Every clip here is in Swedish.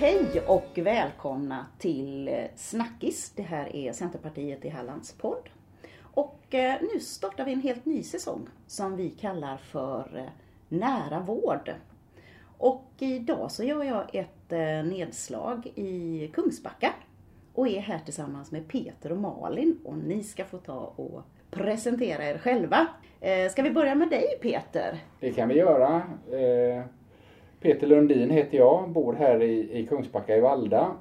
Hej och välkomna till eh, Snackis. Det här är Centerpartiet i Hallands podd. Och eh, nu startar vi en helt ny säsong som vi kallar för eh, Nära vård. Och idag så gör jag ett nedslag i Kungsbacka och är här tillsammans med Peter och Malin och ni ska få ta och presentera er själva. Ska vi börja med dig Peter? Det kan vi göra. Peter Lundin heter jag, bor här i, i Kungsbacka i Valda.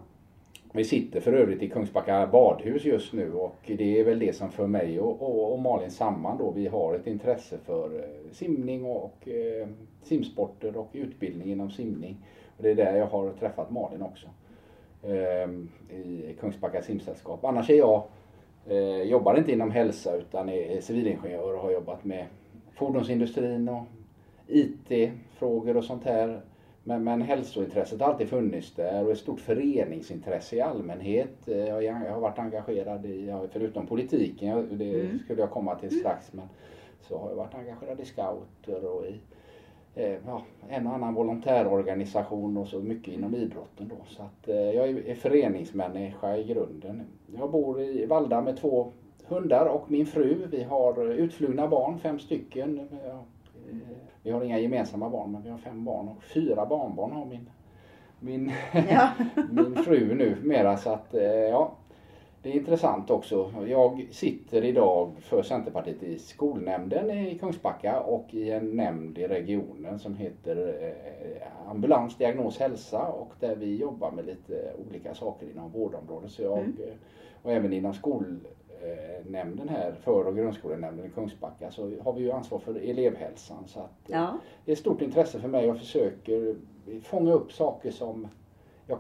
Vi sitter för övrigt i Kungsbacka badhus just nu och det är väl det som för mig och, och, och Malin samman då. Vi har ett intresse för eh, simning och, och eh, simsporter och utbildning inom simning. Och det är där jag har träffat Malin också. Eh, I Kungsbacka simsällskap. Annars är jag, eh, jobbar inte inom hälsa utan är civilingenjör och har jobbat med fordonsindustrin och IT. IT-frågor och sånt här. Men, men hälsointresset har alltid funnits där och ett stort föreningsintresse i allmänhet. Eh, jag, jag har varit engagerad i, förutom politiken, det mm. skulle jag komma till strax, men så har jag varit engagerad i scouter och i eh, ja, en och annan volontärorganisation och så mycket inom idrotten då. Så att eh, jag är föreningsmänniska i grunden. Jag bor i Valda med två hundar och min fru. Vi har utflugna barn, fem stycken. Vi har inga gemensamma barn men vi har fem barn och fyra barnbarn har min, min, ja. min fru nu mera så att eh, ja. Det är intressant också. Jag sitter idag för Centerpartiet i skolnämnden i Kungsbacka och i en nämnd i regionen som heter eh, Ambulans, diagnos, hälsa och där vi jobbar med lite olika saker inom vårdområdet. Så jag, mm. Och även inom skol Eh, nämnden här, för och grundskolenämnden i Kungsbacka, så har vi ju ansvar för elevhälsan. Så att, eh, ja. Det är ett stort intresse för mig och försöker fånga upp saker som jag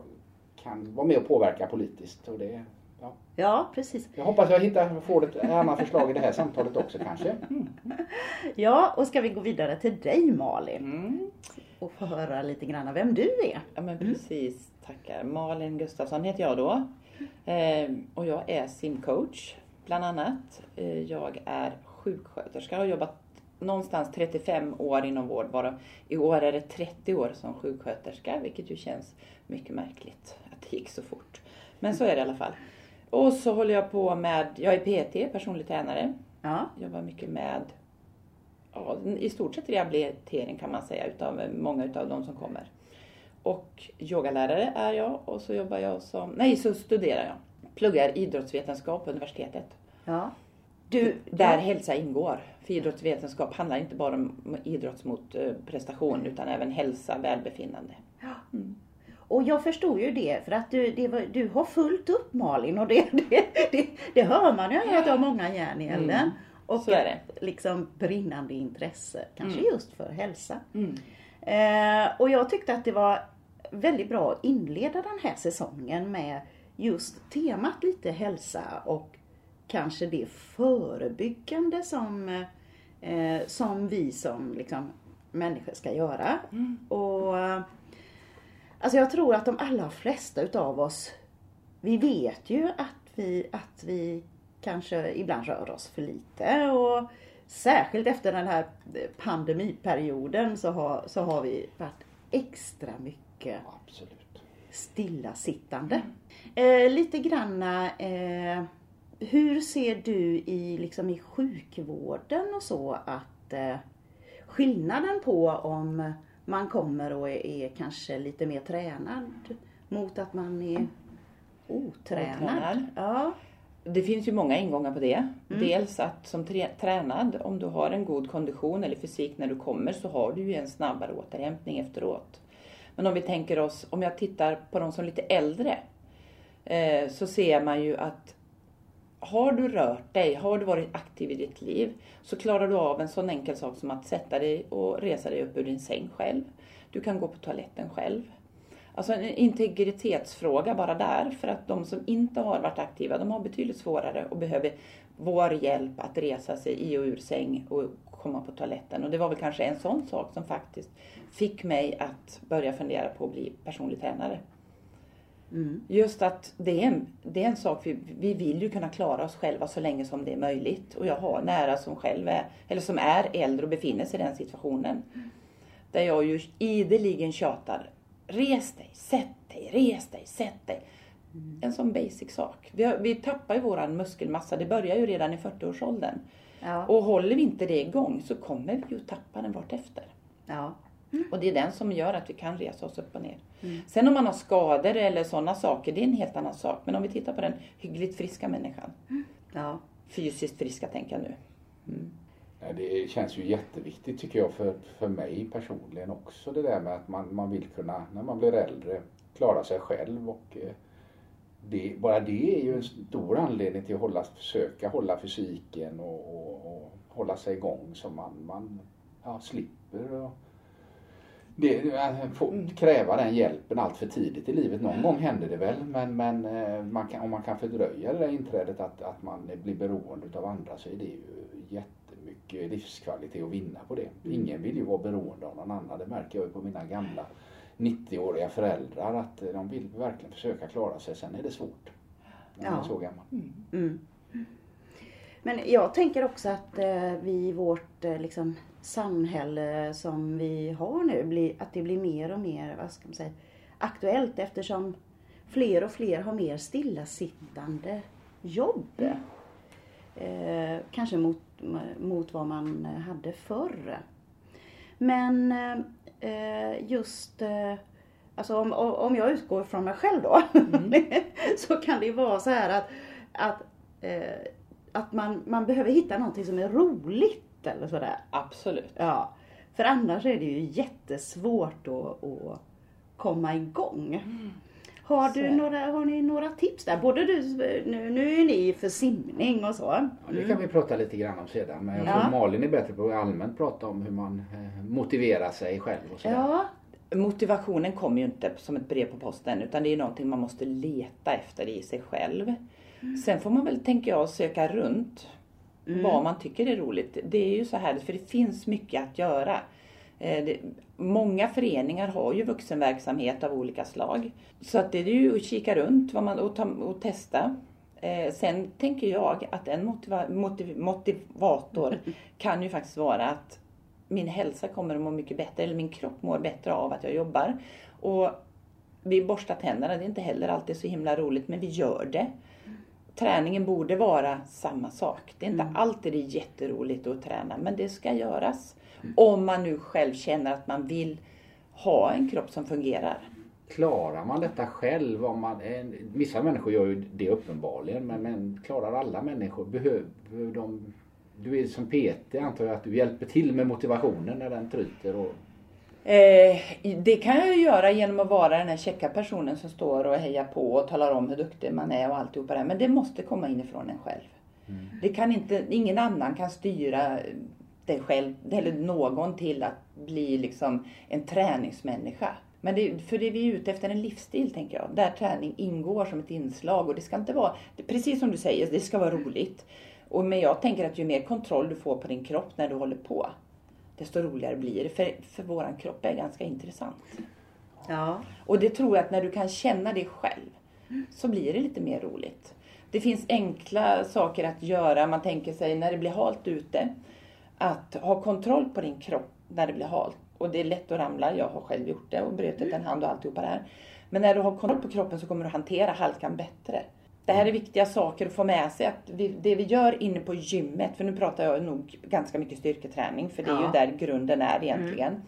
kan vara med och påverka politiskt. Och det, ja. ja, precis. Jag hoppas jag hittar, får ett annat förslag i det här samtalet också kanske. Mm. Ja, och ska vi gå vidare till dig Malin? Mm. Och få höra lite grann vem du är. Ja men mm. precis, mm. tackar. Malin Gustafsson heter jag då. Eh, och jag är simcoach bland annat. Eh, jag är sjuksköterska och har jobbat någonstans 35 år inom vård, bara i år är det 30 år som sjuksköterska, vilket ju känns mycket märkligt att det gick så fort. Men så är det i alla fall. Och så håller jag på med, jag är PT, personlig tränare. Ja. Jobbar mycket med, ja, i stort sett rehabilitering kan man säga, utav många utav de som kommer. Och yogalärare är jag och så jobbar jag som, nej så studerar jag. Pluggar idrottsvetenskap på universitetet. Ja. Du, där ja. hälsa ingår. För idrottsvetenskap handlar inte bara om idrott mot eh, prestation utan även hälsa, välbefinnande. Ja. Mm. Och jag förstod ju det för att du, det du har fullt upp Malin och det, det, det, det hör man ju att du har många järn i elden. Mm. Och Så det. liksom brinnande intresse, kanske mm. just för hälsa. Mm. Eh, och jag tyckte att det var väldigt bra att inleda den här säsongen med just temat lite hälsa och kanske det förebyggande som, eh, som vi som liksom, människor ska göra. Mm. Och Alltså jag tror att de allra flesta utav oss, vi vet ju att vi, att vi kanske ibland rör oss för lite och särskilt efter den här pandemiperioden så har, så har vi varit extra mycket Absolut. stillasittande. Mm. Eh, lite granna eh, hur ser du i, liksom i sjukvården och så att eh, skillnaden på om man kommer och är, är, kanske lite mer tränad mot att man är otränad? otränad. Ja. Det finns ju många ingångar på det. Mm. Dels att som tränad, om du har en god kondition eller fysik när du kommer så har du ju en snabbare återhämtning efteråt. Men om vi tänker oss, om jag tittar på de som är lite äldre, eh, så ser man ju att har du rört dig, har du varit aktiv i ditt liv, så klarar du av en sån enkel sak som att sätta dig och resa dig upp ur din säng själv. Du kan gå på toaletten själv. Alltså en integritetsfråga bara där, för att de som inte har varit aktiva, de har betydligt svårare och behöver vår hjälp att resa sig i och ur säng och komma på toaletten. Och det var väl kanske en sån sak som faktiskt fick mig att börja fundera på att bli personlig tränare. Mm. Just att det är, en, det är en sak, vi, vi vill ju kunna klara oss själva så länge som det är möjligt. Och jag har nära som själv är, eller som är äldre och befinner sig i den situationen. Mm. Där jag ju ideligen tjatar res dig, sätt dig, res dig, sätt dig. Mm. En sån basic sak. Vi, vi tappar ju våran muskelmassa, det börjar ju redan i 40-årsåldern. Ja. Och håller vi inte det igång så kommer vi ju tappa den vartefter. Ja. Mm. Och det är den som gör att vi kan resa oss upp och ner. Mm. Sen om man har skador eller sådana saker, det är en helt annan sak. Men om vi tittar på den hyggligt friska människan. Mm. Ja. Fysiskt friska tänker jag nu. Mm. Det känns ju jätteviktigt tycker jag för, för mig personligen också det där med att man, man vill kunna, när man blir äldre, klara sig själv och eh, det, bara det är ju en stor anledning till att hålla, försöka hålla fysiken och, och, och hålla sig igång så man, man ja, slipper och, det, få, mm. kräva den hjälpen allt för tidigt i livet. Någon gång händer det väl men, men eh, man kan, om man kan fördröja det där inträdet att, att man blir beroende av andra så är det ju jättemycket livskvalitet att vinna på det. Mm. Ingen vill ju vara beroende av någon annan. Det märker jag ju på mina gamla 90-åriga föräldrar att de vill verkligen försöka klara sig. Sen är det svårt när man är så gammal. Mm. Mm. Men jag tänker också att eh, vi i vårt eh, liksom, samhälle som vi har nu, blir, att det blir mer och mer vad ska man säga, aktuellt eftersom fler och fler har mer stillasittande jobb. Mm. Eh, kanske mot, mot vad man hade förr. Men eh, just eh, Alltså om, om jag utgår från mig själv då. Mm. så kan det vara så här att, att, eh, att man, man behöver hitta någonting som är roligt eller sådär. Absolut. Ja. För annars är det ju jättesvårt att, att komma igång. Mm. Har, du några, har ni några tips där? Både du, nu, nu är ni för simning och så. Ja, det kan vi prata lite grann om sedan. Men jag tror ja. Malin är bättre på att allmänt prata om hur man eh, motiverar sig själv och sådär. Ja. Motivationen kommer ju inte som ett brev på posten utan det är någonting man måste leta efter i sig själv. Mm. Sen får man väl, tänker jag, söka runt mm. vad man tycker är roligt. Det är ju så här, för det finns mycket att göra. Eh, det, många föreningar har ju vuxenverksamhet av olika slag. Så att det är ju att kika runt vad man, och, ta, och testa. Eh, sen tänker jag att en motiva, motiv, motivator kan ju faktiskt vara att min hälsa kommer att må mycket bättre, eller min kropp mår bättre av att jag jobbar. Och vi borstar tänderna, det är inte heller alltid så himla roligt, men vi gör det. Träningen borde vara samma sak. Det är inte mm. alltid det är jätteroligt att träna, men det ska göras. Om man nu själv känner att man vill ha en kropp som fungerar. Klarar man detta själv? Om man, vissa människor gör ju det uppenbarligen men, men klarar alla människor? Behöver de... Du är som PT antar jag att du hjälper till med motivationen när den tryter? Och... Eh, det kan jag göra genom att vara den här checka personen som står och hejar på och talar om hur duktig man är och alltihopa det. Men det måste komma inifrån en själv. Mm. Det kan inte, ingen annan kan styra dig själv eller någon till att bli liksom en träningsmänniska. Men det, för det är vi är ute efter en livsstil tänker jag. Där träning ingår som ett inslag och det ska inte vara, precis som du säger, det ska vara roligt. Och, men jag tänker att ju mer kontroll du får på din kropp när du håller på, desto roligare blir det. För, för våran kropp är ganska intressant. Ja. Och det tror jag att när du kan känna det själv så blir det lite mer roligt. Det finns enkla saker att göra. Man tänker sig när det blir halt ute att ha kontroll på din kropp när det blir halt. Och det är lätt att ramla. Jag har själv gjort det och brutit en hand och alltihopa det här. Men när du har kontroll på kroppen så kommer du hantera halkan bättre. Det här är viktiga saker att få med sig. Att vi, det vi gör inne på gymmet, för nu pratar jag nog ganska mycket styrketräning, för det är ja. ju där grunden är egentligen. Mm.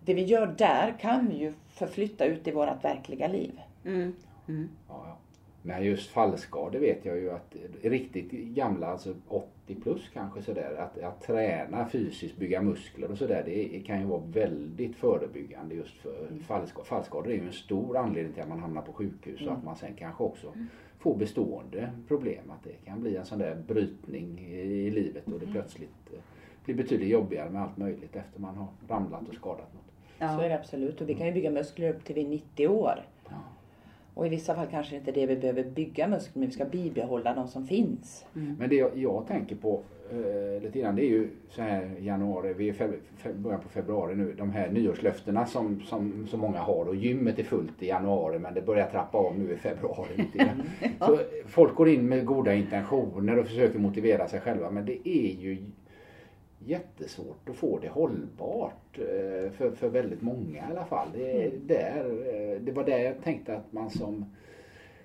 Det vi gör där kan vi ju förflytta ut i vårt verkliga liv. Mm. Mm. Ja. Men just fallskador vet jag ju att riktigt gamla, alltså 80 plus kanske sådär, att, att träna fysiskt, bygga muskler och sådär, det kan ju vara väldigt förebyggande just för mm. fallskador. Fallskador är ju en stor anledning till att man hamnar på sjukhus mm. och att man sen kanske också får bestående problem. Att det kan bli en sån där brytning i livet och det mm. plötsligt eh, blir betydligt jobbigare med allt möjligt efter man har ramlat och skadat något. Ja. Så är det absolut och vi kan ju bygga muskler upp till vi är 90 år. Och i vissa fall kanske inte det vi behöver bygga muskler, men vi ska bibehålla de som finns. Mm. Men det jag, jag, tänker på eh, lite grann, det är ju så här januari, vi är feb, feb, början på februari nu, de här nyårslöftena som, som så många har och gymmet är fullt i januari men det börjar trappa av nu i februari. mm. Så folk går in med goda intentioner och försöker motivera sig själva men det är ju jättesvårt att få det hållbart eh, för, för väldigt många i alla fall. Det, mm. där, eh, det var där jag tänkte att man som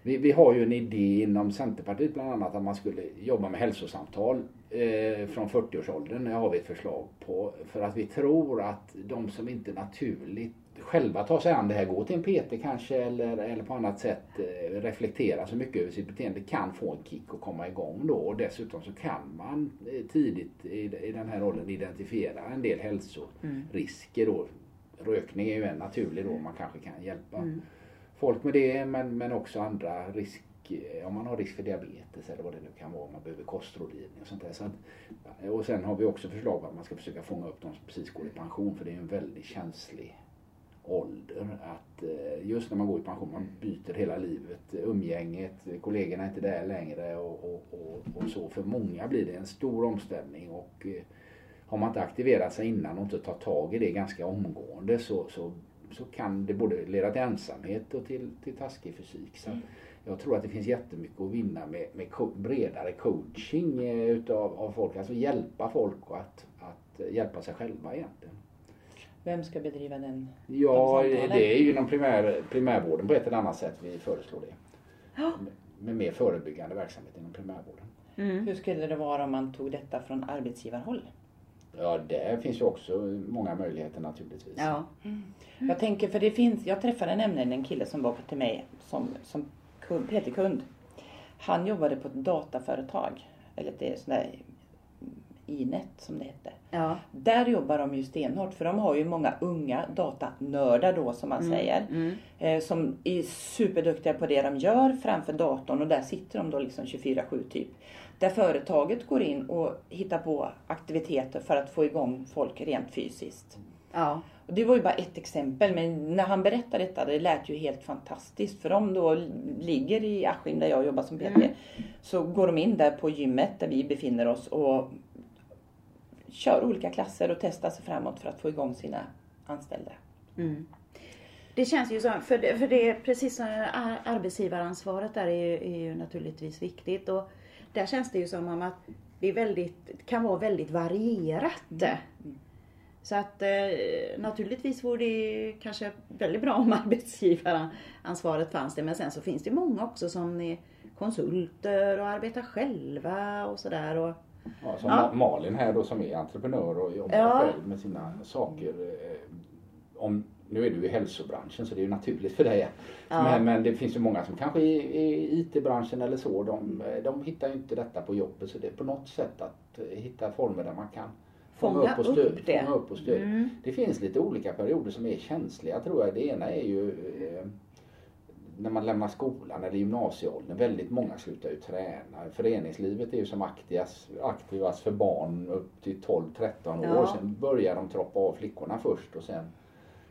vi, vi har ju en idé inom Centerpartiet bland annat att man skulle jobba med hälsosamtal eh, från 40-årsåldern. Det har vi ett förslag på. För att vi tror att de som inte naturligt själva tar sig an det här, gå till en PT kanske eller, eller på annat sätt eh, reflektera så mycket över sitt beteende kan få en kick och komma igång då. Och dessutom så kan man eh, tidigt i, i den här rollen identifiera en del hälsorisker då. Rökning är ju en naturlig då man kanske kan hjälpa mm. folk med det men, men också andra risk eh, om man har risk för diabetes eller vad det nu kan vara, om man behöver kostrådgivning och sånt där. Så att, och sen har vi också förslag på att man ska försöka fånga upp de som precis går i pension för det är en väldigt känslig ålder. Att eh, just när man går i pension, man byter hela livet. Umgänget, kollegorna är inte där längre och, och, och, och så. För många blir det en stor omställning och eh, har man inte aktiverat sig innan och inte tagit tag i det ganska omgående så, så, så kan det både leda till ensamhet och till, till taskig fysik. Så jag tror att det finns jättemycket att vinna med, med co bredare coaching eh, utav, av folk. Alltså hjälpa folk att, att hjälpa sig själva egentligen. Vem ska bedriva den? Ja, de det är ju inom primär, primärvården på ett eller annat sätt vi föreslår det. Ja. Med, med mer förebyggande verksamhet inom primärvården. Mm. Hur skulle det vara om man tog detta från arbetsgivarhåll? Ja, det finns ju också många möjligheter naturligtvis. Ja. Mm. Jag tänker, för det finns, jag träffade nämligen en kille som var till mig som, som PT-kund. Han jobbade på ett dataföretag, eller det är sån där Inet som det hette. Ja. Där jobbar de ju stenhårt för de har ju många unga datanördar då som man mm. säger. Mm. Eh, som är superduktiga på det de gör framför datorn och där sitter de då liksom 24-7 typ. Där företaget går in och hittar på aktiviteter för att få igång folk rent fysiskt. Ja. Och det var ju bara ett exempel men när han berättade detta det lät ju helt fantastiskt. För de då ligger i Askim där jag jobbar som PT. Mm. Så går de in där på gymmet där vi befinner oss och kör olika klasser och testar sig framåt för att få igång sina anställda. Mm. Det känns ju som, för det, för det är precis som arbetsgivaransvaret där är ju, är ju naturligtvis viktigt och där känns det ju som om att det är väldigt, kan vara väldigt varierat. Mm. mm. Så att eh, naturligtvis vore det kanske väldigt bra om arbetsgivaransvaret fanns det men sen så finns det många också som är konsulter och arbetar själva och sådär. Ja, som ja. Malin här då som är entreprenör och jobbar ja. själv med sina saker. Eh, om, nu är du i hälsobranschen så det är ju naturligt för dig. Ja. Men, men, det finns ju många som kanske är i IT-branschen eller så. De, de hittar ju inte detta på jobbet så det är på något sätt att eh, hitta former där man kan fånga, upp och stöd. Upp det. Upp och stöd. Mm. det finns lite olika perioder som är känsliga tror jag. Det ena är ju eh, när man lämnar skolan eller gymnasieåldern, väldigt många slutar ju träna. Föreningslivet är ju som aktivast, aktivast för barn upp till 12-13 år. Ja. Sen börjar de troppa av flickorna först och sen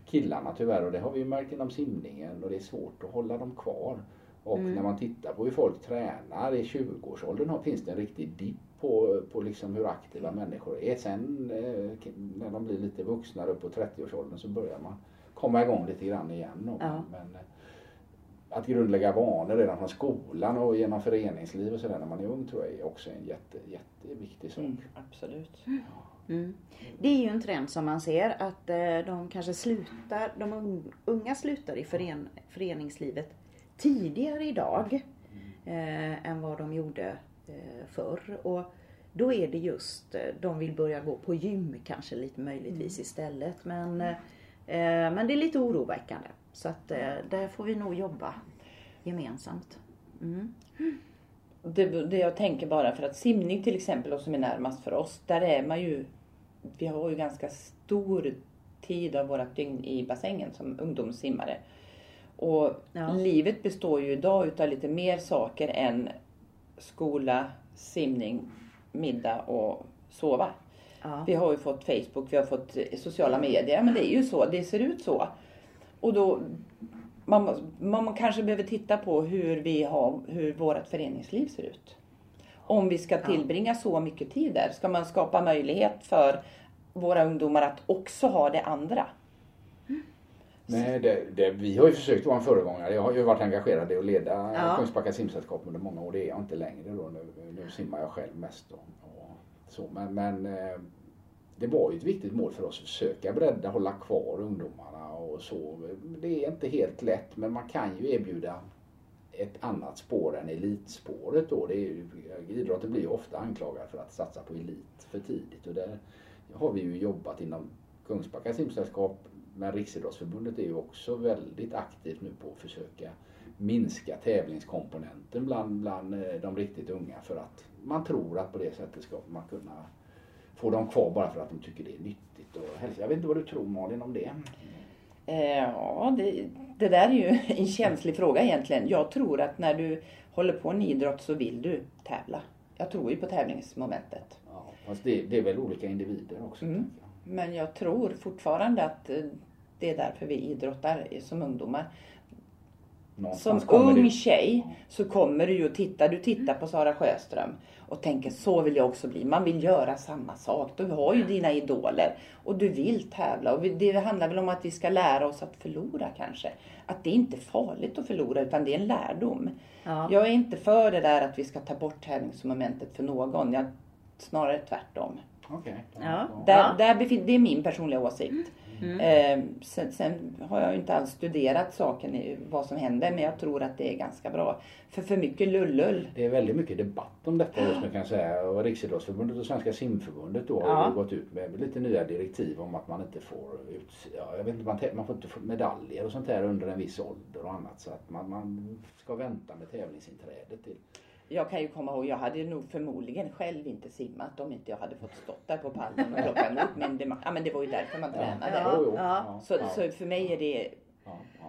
killarna tyvärr. Och det har vi ju märkt inom simningen och det är svårt att hålla dem kvar. Och mm. när man tittar på hur folk tränar i 20-årsåldern finns det en riktig dipp på, på liksom hur aktiva människor är. Sen eh, när de blir lite vuxna upp på 30-årsåldern så börjar man komma igång lite grann igen. Ja. Men, att grundlägga vanor redan från skolan och genom föreningsliv och sådär när man är ung tror jag är också en jätte, jätteviktig sak. Mm, absolut. Mm. Det är ju en trend som man ser att eh, de kanske slutar, de unga slutar i fören, föreningslivet tidigare idag eh, än vad de gjorde eh, förr. Och då är det just, eh, de vill börja gå på gym kanske lite möjligtvis mm. istället. Men, eh, men det är lite oroväckande. Så att eh, där får vi nog jobba gemensamt. Mm. Det, det jag tänker bara för att simning till exempel, och som är närmast för oss, där är man ju, vi har ju ganska stor tid av vårat dygn i bassängen som ungdomssimmare. Och ja. livet består ju idag utav lite mer saker än skola, simning, middag och sova. Ja. Vi har ju fått Facebook, vi har fått sociala medier, men det är ju så, det ser ut så. Och då, man, man kanske behöver titta på hur, vi har, hur vårt föreningsliv ser ut. Om vi ska tillbringa så mycket tid där, ska man skapa möjlighet för våra ungdomar att också ha det andra? Nej, det, det, vi har ju försökt vara en föregångare. Jag har ju varit engagerad i att leda ja. Kungsbacka simsällskap under många år. Det är jag inte längre då. Nu, nu simmar jag själv mest. Och, och så. Men, men eh, det var ju ett viktigt mål för oss att försöka bredda, hålla kvar ungdomarna och så. Det är inte helt lätt men man kan ju erbjuda ett annat spår än elitspåret då. Det är ju, idrotten blir ju ofta anklagad för att satsa på elit för tidigt och där har vi ju jobbat inom Kungsbacka simsällskap men Riksidrottsförbundet är ju också väldigt aktivt nu på att försöka minska tävlingskomponenten bland, bland eh, de riktigt unga för att man tror att på det sättet ska man kunna få dem kvar bara för att de tycker det är nyttigt och hälsa. Jag vet inte vad du tror Malin om det? Eh, ja, det, det där är ju en känslig fråga egentligen. Jag tror att när du håller på en idrott så vill du tävla. Jag tror ju på tävlingsmomentet. Ja, fast det, det är väl olika individer också. Mm. Men jag tror fortfarande att eh, det är därför vi idrottar som ungdomar. Någonstans som ung du... tjej så kommer du ju att titta, du tittar på Sara Sjöström och tänker så vill jag också bli. Man vill göra samma sak. Du har ju dina idoler och du vill tävla. Och det handlar väl om att vi ska lära oss att förlora kanske. Att det inte är farligt att förlora utan det är en lärdom. Ja. Jag är inte för det där att vi ska ta bort tävlingsmomentet för någon. Jag, snarare tvärtom. Okay. Ja. Där, där det är min personliga åsikt. Mm. Eh, sen, sen, har jag inte alls studerat saken, vad som händer, men jag tror att det är ganska bra. För för mycket lullull. Det är väldigt mycket debatt om detta just nu kan jag säga. Och Riksidrottsförbundet och Svenska simförbundet då ja. har gått ut med lite nya direktiv om att man inte får ut, ja, jag vet inte, man, man får inte få medaljer och sånt där under en viss ålder och annat. Så att man, man ska vänta med tävlingsinträdet till jag kan ju komma ihåg, jag hade nog förmodligen själv inte simmat om inte jag hade fått stått där på pallen och plocka emot. Men det, ja, men det var ju därför man tränade. Ja, ja, så, så för mig är det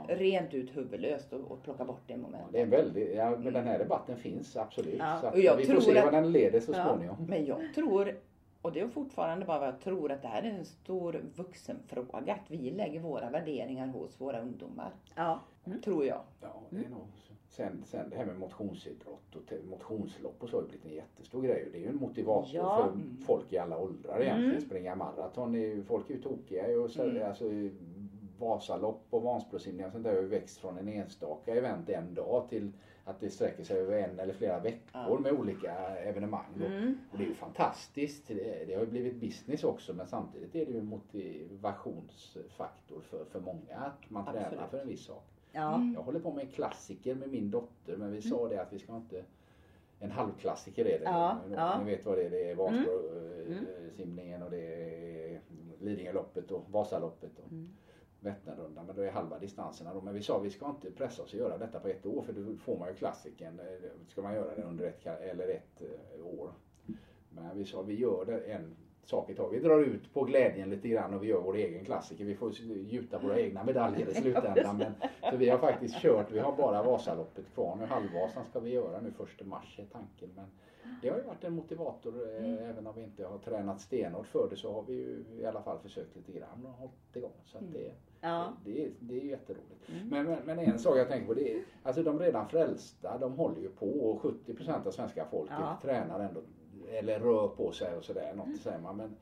rent ut huvudlöst att plocka bort det momentet. det är väldigt, ja, men den här debatten finns absolut. Så och jag vi får se vad den leder så småningom. Men jag tror och det är fortfarande bara vad jag tror att det här är en stor vuxenfråga. Att vi lägger våra värderingar hos våra ungdomar. Ja. Mm. Tror jag. Ja, det är nog Sen, sen det här med motionsidrott och motionslopp och så har blivit en jättestor grej. Det är ju en motivator ja. för folk i alla åldrar egentligen. Mm. Springa maraton, är, folk är ju tokiga. Och så, mm. alltså, Vasalopp och Vansbrosimning och sånt där har ju växt från en enstaka event en dag till att det sträcker sig över en eller flera veckor med olika evenemang. Mm. Och det är ju fantastiskt. Det, det har ju blivit business också men samtidigt är det ju en motivationsfaktor för, för många att man Absolut. tränar för en viss sak. Ja. Mm. Jag håller på med en klassiker med min dotter men vi sa mm. det att vi ska inte en halvklassiker är det. Ja, Ni ja. vet vad det är. Det är Vansbrosimningen mm. och det är Lidingöloppet och Vasaloppet. Och mm. Vätternrundan. Men det är halva distanserna då. Men vi sa vi ska inte pressa oss att göra detta på ett år för då får man ju klassiken. Ska man göra det under ett, eller ett eh, år. Men vi sa vi gör det en sak i taget. Vi drar ut på glädjen lite grann och vi gör vår egen klassiker. Vi får gjuta våra egna medaljer i slutändan. Men, så vi har faktiskt kört, vi har bara Vasaloppet kvar nu. Halvvasan ska vi göra nu första mars är tanken. Men det har ju varit en motivator eh, mm. även om vi inte har tränat stenhårt för det så har vi ju i alla fall försökt lite grann och hållit igång. Så att det, ja. det, det, det är jätteroligt. Mm. Men, men, men, en sak jag tänker på det är, alltså de redan frälsta de håller ju på och 70% av svenska folket ja. tränar ändå eller rör på sig och sådär. Något säger man. Men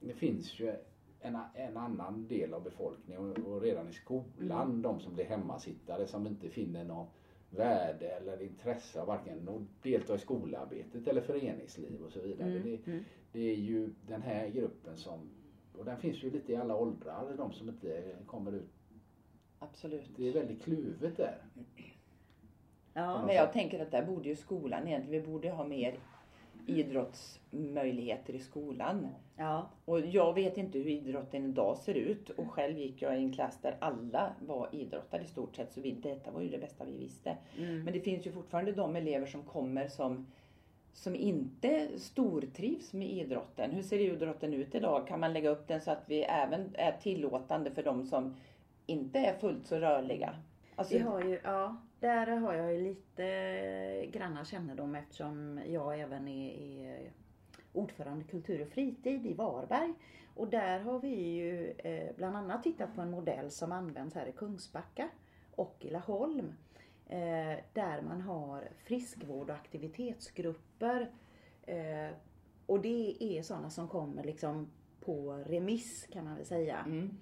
det finns ju en, en annan del av befolkningen och, och redan i skolan mm. de som blir hemmasittare som inte finner något värde eller intresse av varken att delta i skolarbetet eller föreningsliv och så vidare. Mm. Det, mm. det, är ju den här gruppen som, och den finns ju lite i alla åldrar, de som inte kommer ut. Absolut. Det är väldigt kluvet där. Ja, men jag tänker att där borde ju skolan egentligen, vi borde ha mer idrottsmöjligheter i skolan. Ja. Och jag vet inte hur idrotten idag ser ut och själv gick jag i en klass där alla var idrottare i stort sett så vi, detta var ju det bästa vi visste. Mm. Men det finns ju fortfarande de elever som kommer som som inte stortrivs med idrotten. Hur ser idrotten ut idag? Kan man lägga upp den så att vi även är tillåtande för de som inte är fullt så rörliga? Alltså, vi har ju, ja, där har jag ju lite granna kännedom eftersom jag även är, är ordförande kultur och fritid i Varberg. Och där har vi ju eh, bland annat tittat på en modell som används här i Kungsbacka och i Laholm. Eh, där man har friskvård och aktivitetsgrupper. Eh, och det är sådana som kommer liksom på remiss kan man väl säga. Mm.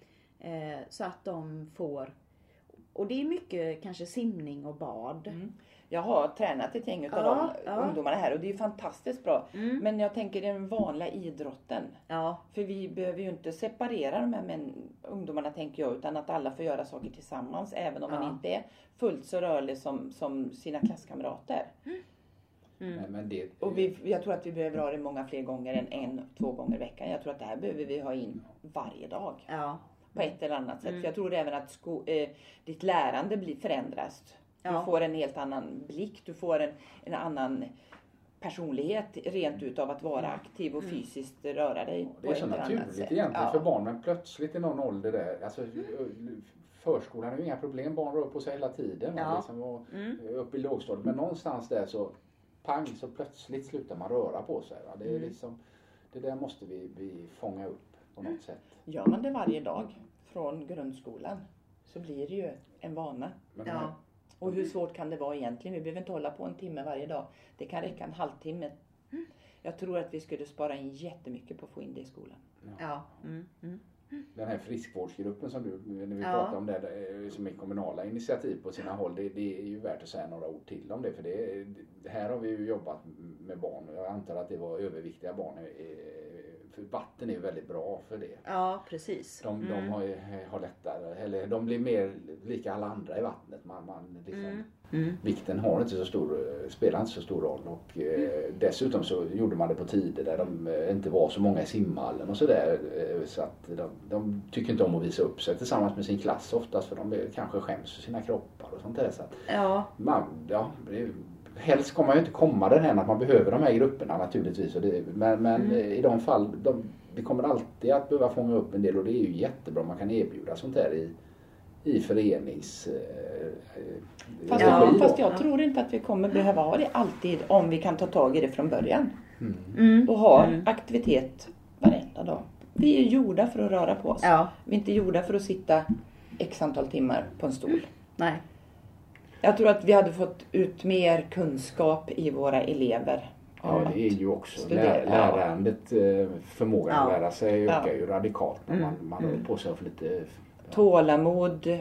Så att de får och det är mycket kanske simning och bad. Mm. Jag har tränat ett gäng utav Ja, de ja. ungdomarna här och det är ju fantastiskt bra. Mm. Men jag tänker den vanliga idrotten. Ja, För vi behöver ju inte separera de här män, ungdomarna tänker jag utan att alla får göra saker tillsammans även om man inte är fullt så rörlig som, som sina klasskamrater. Men, men det, Och vi, jag tror att vi behöver ha det många fler gånger än en, två gånger i veckan. Jag tror att det här behöver vi ha in varje dag. ja, På ett eller annat sätt. Mm. För jag tror även att sko, eh, ditt lärande blir förändras. Du Ja. får en helt annan blick. Du får en, en annan personlighet rent utav att vara aktiv och fysiskt röra dig det är så naturligt egentligen Ja. för barn men plötsligt i någon ålder där, alltså förskolan är ju inga problem, barn rör på sig hela tiden. Ja. Liksom, och, Mm. Upp i lågstadiet, men någonstans där så pang så plötsligt slutar man röra på sig. Va? Det, är Mm. liksom, det där måste vi, vi fånga upp på något sätt. Gör man det varje dag från grundskolan så blir det ju en vana. Men Ja. Och hur svårt kan det vara egentligen? Vi behöver inte hålla på en timme varje dag. Det kan räcka en halvtimme. Jag tror att vi skulle spara in jättemycket på att få in det i skolan. ja. Mm. Mm. Den här friskvårdsgruppen som du, när vi Ja. pratar om det, som är kommunala initiativ på sina håll, det, det är ju värt att säga några ord till om det. För det, det här har vi ju jobbat med barn jag antar att det var överviktiga barn. För vatten är ju väldigt bra för det. ja precis. De, de Mm. har, ju- har lättare, eller de blir mer lika alla andra i vattnet. Man, man liksom, Mm. Mm. Vikten har inte så stor, spelar inte så stor roll. Och, eh, dessutom så gjorde man det på tider där de eh, inte var så många i simhallen och sådär. Eh, så att de, de tycker inte om att visa upp sig tillsammans med sin klass oftast för de är, kanske skäms för sina kroppar och sånt där. Så att Ja, man, ja, det, helst ska man ju inte komma därhän att man behöver de här grupperna naturligtvis. Det, men men Mm. i de fall, de, vi kommer alltid att behöva fånga upp en del och det är ju jättebra om man kan erbjuda sånt här i, i förenings... Eh, eh, Fast, Ja. jag, fast Ja. jag tror inte att vi kommer behöva ha det alltid om vi kan ta tag i det från början. Mm. mm. Och ha Mm. aktivitet varenda dag. Vi är gjorda för att röra på oss. ja, Vi är inte gjorda för att sitta x antal timmar på en stol. nej. Jag tror att vi hade fått ut mer kunskap i våra elever. Ja, att det är ju också studera. lärandet, eh, förmågan att Ja. lära sig ökar Ja. ju radikalt när man, Mm. man håller på sig för lite Tålamod,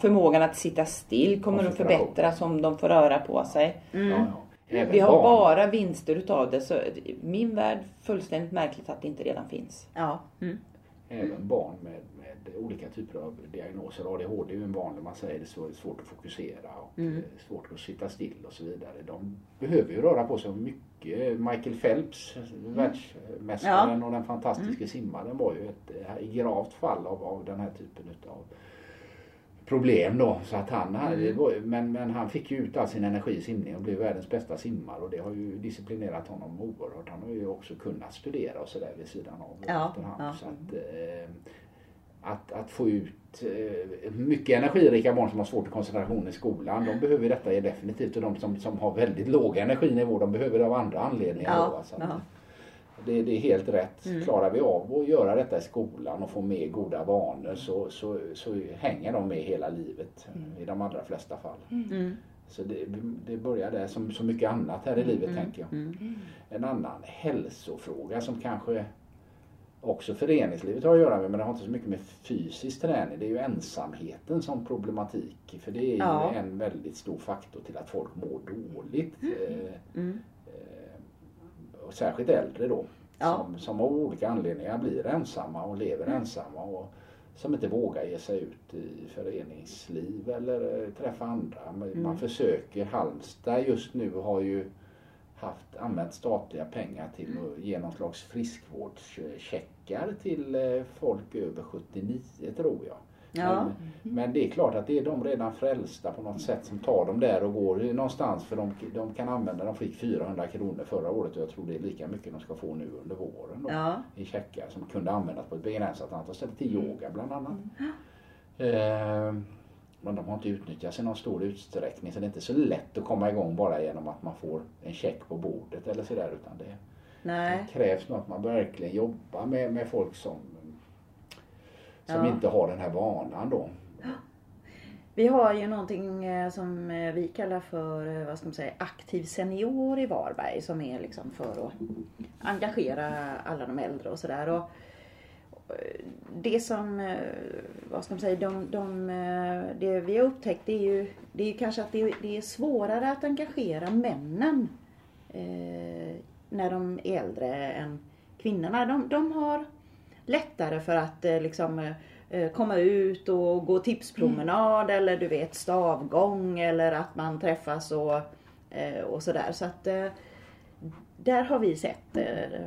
förmågan att sitta still kommer att förbättras om de får röra på sig. Mm. Ja, ja. Vi har barn. bara vinster utav det. Så min värld, fullständigt märkligt att det inte redan finns. Ja. Mm. Även barn med olika typer av diagnoser. ADHD är ju en vanlig, man säger det är så- svårt att fokusera och Mm. eh, svårt att sitta still och så vidare. De behöver ju röra på sig mycket. Michael Phelps, världsmästaren och den fantastiska simmaren var ju ett eh, gravt fall av, av den här typen utav problem då. Så att han, ju- men, men han fick ju ut all sin energi i simning och blev världens bästa simmare och det har ju disciplinerat honom oerhört. Han har ju också kunnat studera och sådär vid sidan av Ja, efterhand. ja. Så att, eh, att, att få ut eh, mycket energirika barn som har svårt att koncentration i skolan, de behöver detta är definitivt. Och de som, som har väldigt låg energinivå, de behöver det av andra anledningar. Ja, då, va? så att, ja. det, det är helt rätt. Mm. Klarar vi av att göra detta i skolan och få med goda vanor så, så, så hänger de med hela livet i de allra flesta fall. Mm. Så det, det börjar där som så mycket annat här i livet tänker jag. Mm. En annan hälsofråga som kanske också föreningslivet har att göra med men det har inte så mycket med fysisk träning. Det är ju ensamheten som problematik. För det är ju Ja. en väldigt stor faktor till att folk mår dåligt. Eh, Mm. och särskilt äldre då. Ja. Som, som av olika anledningar blir ensamma och lever ensamma. Och som inte vågar ge sig ut i föreningsliv eller eh, träffa andra. Men Mm. Man försöker. Halmstad just nu har ju haft, använt statliga pengar till att ge någon slags friskvårdscheckar till eh, folk över 79 tror jag. Ja. Men, men det är klart att det är de redan frälsta på något sätt som tar dem där och går någonstans för de, de kan använda, de fick 400 kronor förra året och jag tror det är lika mycket de ska få nu under våren då, Ja. i checkar som kunde användas på ett begränsat antal ställen till yoga bland annat. Eh, men de har inte utnyttjats i någon stor utsträckning så det är inte så lätt att komma igång bara genom att man får en check på bordet eller sådär utan det, Nej. det krävs nog att man verkligen jobbar med, med folk som, som Ja. inte har den här vanan då. Vi har ju någonting eh, som eh, vi kallar för eh, vad ska man säga, aktiv senior i Varberg som är liksom för att engagera alla de äldre och sådär. Det som, vad ska man säga, de, de, det vi har upptäckt det är ju, det är kanske att det, det är svårare att engagera männen när de är äldre än kvinnorna. De, de har lättare för att eh, liksom eh, komma ut och gå tipspromenad mm. eller du vet stavgång eller att man träffas och, eh, och sådär. Så att där har vi sett.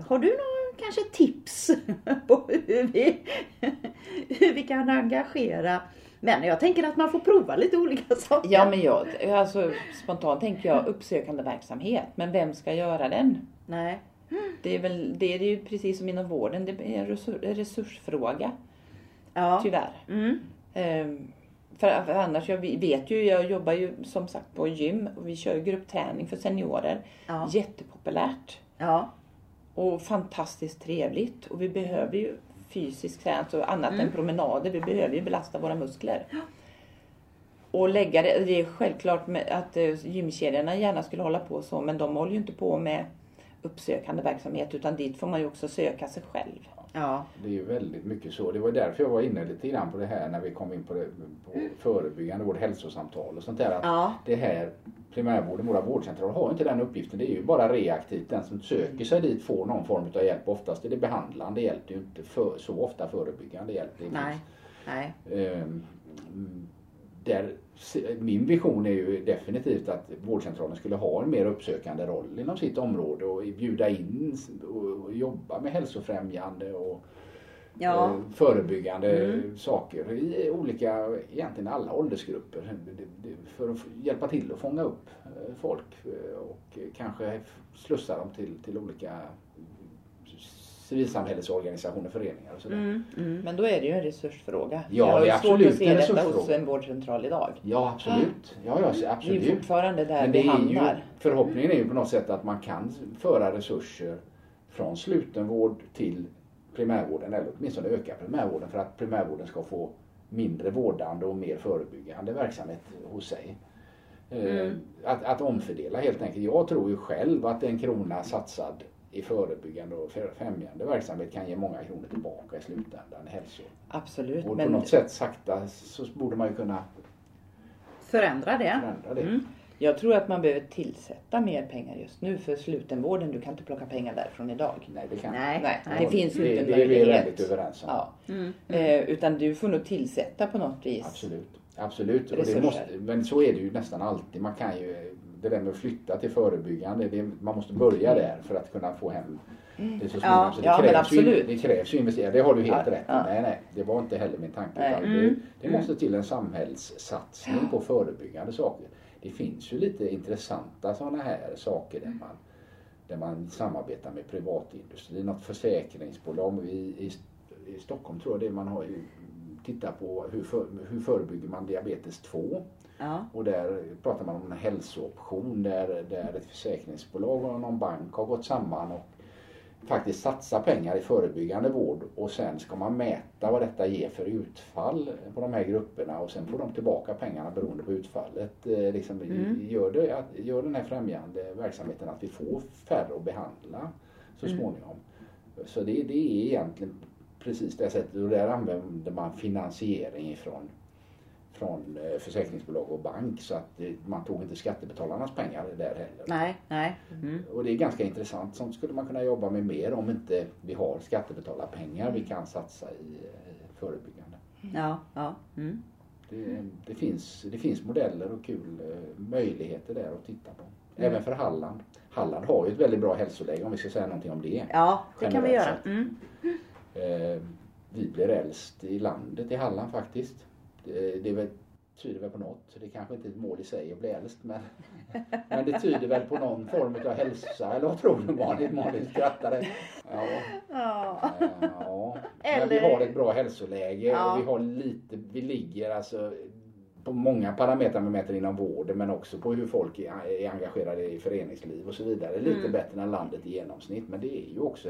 Har du några kanske tips på hur vi, hur vi kan engagera men jag tänker att man får prova lite olika saker. Ja men jag, alltså spontant tänker jag uppsökande verksamhet. Men vem ska göra den? Nej. Det är väl det är ju precis som inom vården, det är en resurs, resursfråga. Ja. Tyvärr. Mm. För, för annars, jag vet ju, jag jobbar ju som sagt på gym och vi kör gruppträning för seniorer. Ja. Jättepopulärt. Ja. Och fantastiskt trevligt. Och vi behöver ju fysisk träning, alltså annat mm. än promenader. Vi behöver ju belasta våra muskler. Ja. Och lägga det, det är självklart att eh, gymkedjorna gärna skulle hålla på så men de håller ju inte på med uppsökande verksamhet utan dit får man ju också söka sig själv. Ja. Det är ju väldigt mycket så. Det var därför jag var inne lite grann på det här när vi kom in på, det, på förebyggande vård, hälsosamtal och sånt där. Att ja. Det här primärvården, våra vårdcentraler har inte den uppgiften. Det är ju bara reaktivt. Den som söker sig dit får någon form av hjälp. Oftast är det behandlande hjälp. Det är ju inte för, så ofta förebyggande hjälp. Nej. Nej. Um, där, min vision är ju definitivt att vårdcentralen skulle ha en mer uppsökande roll inom sitt område och bjuda in och jobba med hälsofrämjande och ja. Eh, förebyggande mm. saker i olika, egentligen alla åldersgrupper för att hjälpa till att fånga upp eh, folk eh, och kanske slussa dem till, till olika civilsamhällesorganisationer, föreningar och sådär. Mm, mm. Men då är det ju en resursfråga. Ja, det är absolut svårt att se detta hos en vårdcentral idag. Ja, absolut. Ja, ja, absolut. Det är fortfarande där Men det vi hamnar. Ju, förhoppningen är ju på något sätt att man kan föra resurser från slutenvård till primärvården eller åtminstone öka primärvården för att primärvården ska få mindre vårdande och mer förebyggande verksamhet hos sig. Eh, mm. Att, att omfördela helt enkelt. Jag tror ju själv att en krona satsad i förebyggande och främjande verksamhet kan ge många kronor tillbaka i slutändan. Hälso. Absolut. Och på men... något sätt sakta så borde man ju kunna förändra det. Förändra det. Mm. Jag tror att man behöver tillsätta mer pengar just nu för slutenvården. Du kan inte plocka pengar därifrån idag. Nej, det kan Nej, nej. det ja, finns ju inte en möjlighet. Det är vi väldigt överens om. Ja. Mm. Eh, utan du får nog tillsätta på något vis. Absolut. Absolut. Och det måste, men så är det ju nästan alltid. Man kan ju det där med att flytta till förebyggande, det, man måste börja där för att kunna få hem det så Ja, så det, ja, krävs ju, det krävs ju investeringar, det har du helt ja, rätt ja. Nej, nej, det var inte heller min tanke. Mm. Det, det, mm. måste till en samhällssatsning på förebyggande saker. Det finns ju lite intressanta sådana här saker där man, där man samarbetar med privatindustri, något försäkringsbolag. I, i, i Stockholm tror jag det man har tittat på hur, för, hur förebygger man diabetes 2. Ja. Och där pratar man om en hälsooption där, där ett försäkringsbolag och någon bank har gått samman och faktiskt satsa pengar i förebyggande vård och sen ska man mäta vad detta ger för utfall på de här grupperna och sen får de tillbaka pengarna beroende på utfallet. Eh, liksom, mm. gör, det, gör den här främjande verksamheten att vi får färre att behandla så mm. småningom. Så det, det är egentligen precis det sättet och där använder man finansiering ifrån från eh, försäkringsbolag och bank så att man tog inte skattebetalarnas pengar där heller. Nej, nej. Mm. Och det är ganska intressant. Sånt skulle man kunna jobba med mer om inte vi har skattebetalarpengar vi kan satsa i förebyggande. Ja, ja. Mm. Det, det, finns, det finns modeller och kul eh, möjligheter där att titta på. Mm. Även för Halland. Halland har ju ett väldigt bra hälsoläge om vi ska säga någonting om det. Ja, det kan vi göra. Mm. Eh, vi blir äldst i landet i Halland faktiskt. Det, det väl, tyder väl på något. Det är kanske inte är ett mål i sig att bli äldst men, men det tyder väl på någon form av hälsa eller vad tror du Malin? Malin skrattade. Ja. Ja. ja. Men vi har ett bra hälsoläge ja. och vi har lite, vi ligger alltså på många parametrar med mäter inom vården men också på hur folk är engagerade i föreningsliv och så vidare. Lite mm. bättre än landet i genomsnitt men det är ju också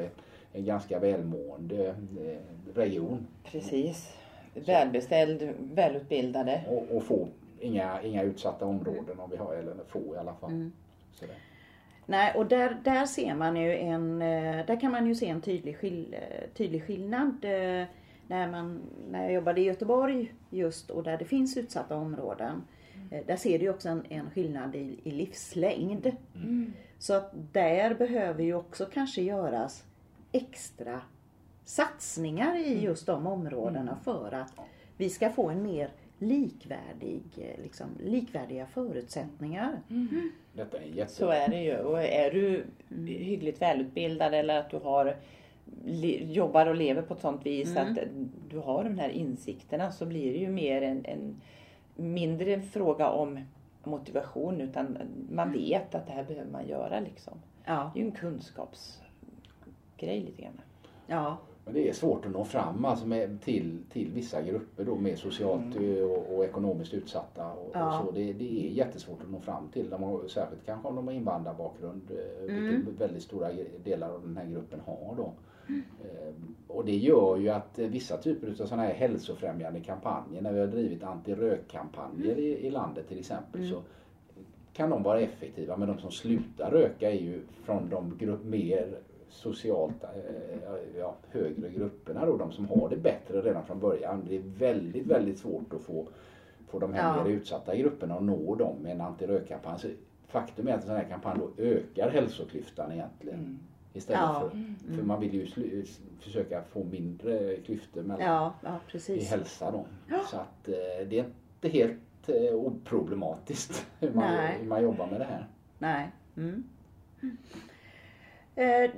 en ganska välmående eh, region. Precis välbeställd, välutbildade. Och, och få inga, inga utsatta områden om vi har, eller få i alla fall. Mm. Nej, och där, där ser man ju en, eh, där kan man ju se en tydlig, skill, eh, tydlig skillnad. Eh, när, man, när jag jobbade i Göteborg just och där det finns utsatta områden. Mm. Där ser du också en, en skillnad i, i livslängd. Mm. Så att där behöver ju också kanske göras extra satsningar i mm. just de områdena mm. för att vi ska få en mer likvärdig, liksom, likvärdiga förutsättningar. Mm. Detta är jätte... Så är det ju. Och är du hyggligt välutbildad eller att du har jobbar och lever på ett sånt vis mm. att du har de här insikterna så blir det ju mer en, en mindre fråga om motivation utan man mm. vet att det här behöver man göra liksom. Ja. Det är ju en kunskapsgrej lite grann. Ja. Men det är svårt att nå fram alltså med, till, till vissa grupper då med socialt mm. och, och, ekonomiskt utsatta. Och, ja. och så. Det, det, är jättesvårt att nå fram till dem, särskilt kanske om de har invandrarbakgrund, eh, mm. vilket väldigt stora delar av den här gruppen har då. Mm. Och det gör ju att vissa typer av sådana här hälsofrämjande kampanjer, när vi har drivit antirökkampanjer mm. i, i landet till exempel, mm. så kan de vara effektiva. Men de som slutar röka är ju från de grupp, mer socialt eh, ja, högre grupperna då, de som har det bättre redan från början. Det är väldigt, väldigt svårt att få, få de här ja. mer utsatta grupperna att nå dem med en antirökkampanj. Så faktum är att en sån här kampanj då ökar hälsoklyftan egentligen. Mm. Istället ja. för, mm. för man vill ju försöka få mindre klyftor mellan ja, ja, i hälsa då. Så att eh, det är inte helt eh, oproblematiskt hur man, hur man jobbar med det här. Nej. Mm. Eh,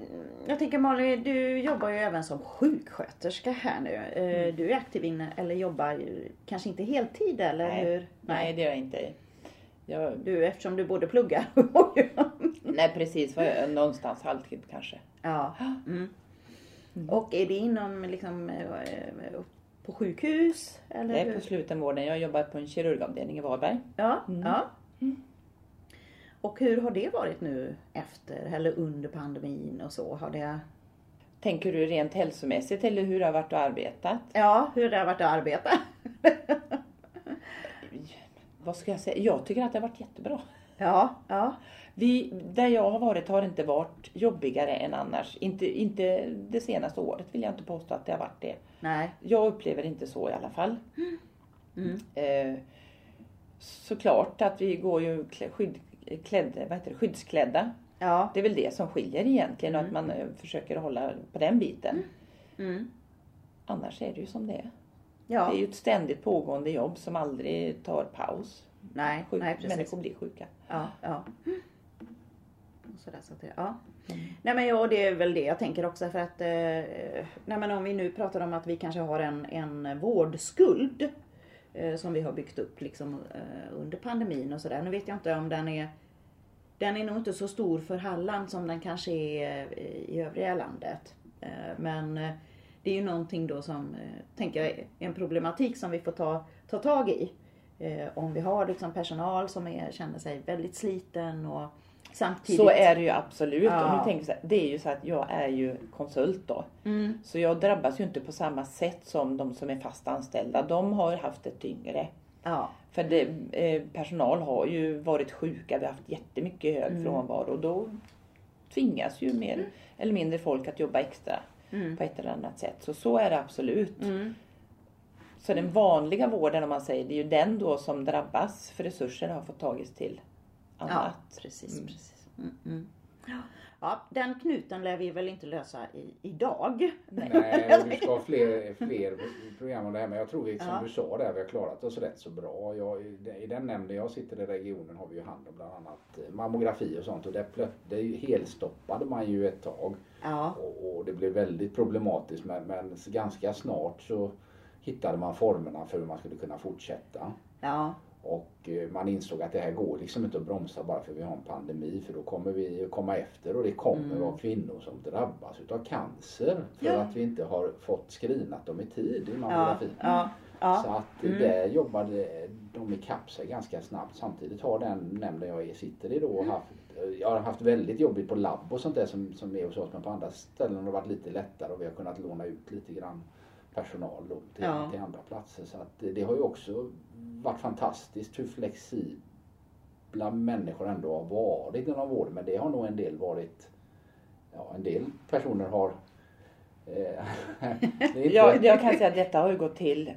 jag tänker Malin, du jobbar ju även som sjuksköterska här nu. Eh, mm. Du är aktiv inne, eller jobbar kanske inte heltid eller Nej. hur? Nej, det gör jag inte. Jag... Du, eftersom du både pluggar och Nej precis, någonstans halvtid kanske. Ja. Mm. Mm. Och är det inom liksom eh, på sjukhus? Eller? Är på slutenvården. Jag jobbar på en kirurgavdelning i Varberg. Ja. Mm. ja. Och hur har det varit nu efter eller under pandemin och så? Har det... Tänker du rent hälsomässigt eller hur det har varit att arbeta? Ja, hur det har varit att arbeta. Vad ska jag säga? Jag tycker att det har varit jättebra. Ja, ja. Vi, där jag har varit har inte varit jobbigare än annars. Inte, inte det senaste året vill jag inte påstå att det har varit det. Nej. Jag upplever inte så i alla fall. Mm. Eh, såklart att vi går ju skydd, klädd, vad heter det, skyddsklädda. Ja. Det är väl det som skiljer egentligen mm. och att man eh, försöker hålla på den biten. Mm. mm. Annars är det ju som det är. Ja. Det är ju ett ständigt pågående jobb som aldrig tar paus. Nej, Sjuk, nej precis. Människor blir sjuka. Ja, ja. Sådär, så att, ja. Mm. Nej men ja, det är väl det jag tänker också för att eh, nej, men om vi nu pratar om att vi kanske har en, en vårdskuld Eh, som vi har byggt upp liksom, eh, under pandemin och sådär. Nu vet jag inte om den är den är nog inte så stor för Halland som den kanske är eh, i övriga landet. Men det är ju någonting då som, tänker jag, är en problematik som vi får ta, ta tag i. Om vi har liksom personal som är, känner sig väldigt sliten och Samtidigt. Så är det ju absolut. Ja. Och nu tänker så här, det är ju så att jag är ju konsult då. Mm. Så jag drabbas ju inte på samma sätt som de som är fast anställda. De har haft det tyngre. Ja. För det, eh, personal har ju varit sjuka, vi har haft jättemycket hög mm. frånvaro. Och då tvingas ju mer mm. eller mindre folk att jobba extra mm. på ett eller annat sätt. Så så är det absolut. Mm. Så den vanliga vården om man säger, det är ju den då som drabbas för resurserna har fått tagits till annat. Ja, precis. Mm. precis. Mm, mm. Ja, den knuten lär vi väl inte lösa i, idag. Nej, och du ska ha fler, fler program om det här. Men jag tror vi, som ja. du sa där, vi har klarat oss rätt så bra. Jag, I den nämnden jag sitter i regionen har vi ju hand om bland annat eh, mammografi och sånt. Och det, det helstoppade man ju ett tag. Ja. Och, och det blev väldigt problematiskt. Men, men ganska snart så hittade man formerna för hur man skulle kunna fortsätta. Ja. Och eh, man insåg att det här går liksom inte att bromsa bara för att vi har en pandemi för då kommer vi komma efter och det kommer mm. vara kvinnor som drabbas utav cancer för ja. att vi inte har fått screenat dem i tid i mammografin. Ja. Ja. Så att mm. där jobbade de ikapp sig ganska snabbt. Samtidigt har den nämnden jag sitter i då mm. haft jag har haft väldigt jobbigt på labb och sånt där som, som är hos oss men på andra ställen har det varit lite lättare och vi har kunnat låna ut lite grann personal då till, ja. till andra platser. Så att det, har ju också varit fantastiskt hur flexibelt bland människor ändå har varit inom vården men det har nog en del varit, ja en del personer har eh, inte... jag, jag kan säga att detta har ju gått till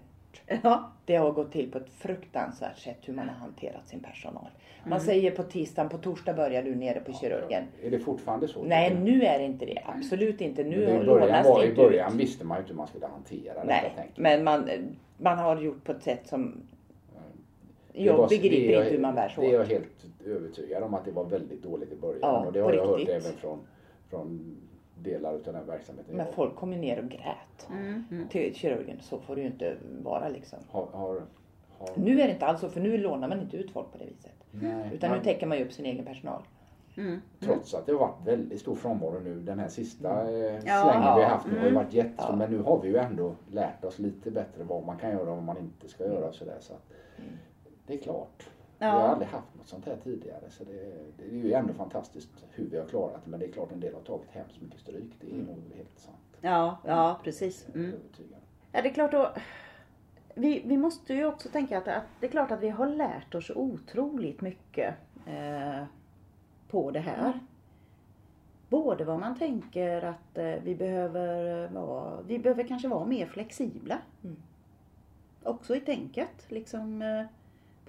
Ja. Det har gått till på ett fruktansvärt sätt hur man har hanterat sin personal. Man mm. säger på tisdagen, på torsdag börjar du nere på kirurgen. Är det fortfarande så? Nej, nu är det inte det. Absolut inte. Nu det början var, I början ut. visste man ju inte hur man skulle hantera Nej, detta. men man, man har gjort på ett sätt som jag var, begriper jag, inte hur man bär sig åt. Det är jag helt övertygad om att det var väldigt dåligt i början. Ja, och det har jag riktigt. hört även från, från delar utav den verksamheten. Men folk kom ju ner och grät mm, mm. till kirurgen. Så får det ju inte vara liksom. Har, har, har... Nu är det inte alls så, för nu lånar man inte ut folk på det viset. Nej, Utan man... nu täcker man ju upp sin egen personal. Mm. Trots att det har varit väldigt stor frånvaro nu. Den här sista mm. eh, slängen ja. vi har haft nu har ju varit jättestor. Ja. Men nu har vi ju ändå lärt oss lite bättre vad man kan göra och vad man inte ska göra. Och sådär, så att, mm. Det är klart. Ja. Vi har aldrig haft något sånt här tidigare så det, det, är ju ändå fantastiskt hur vi har klarat det. Men det är klart en del har tagit hemskt mycket stryk. Det är mm. nog helt sant. Ja, ja precis. Mm. Ja, det är klart då. Vi, vi måste ju också tänka att, att, det är klart att vi har lärt oss otroligt mycket eh, på det här. Mm. Både vad man tänker att eh, vi behöver vara, vi behöver kanske vara mer flexibla. Mm. Också i tänket. Liksom, eh,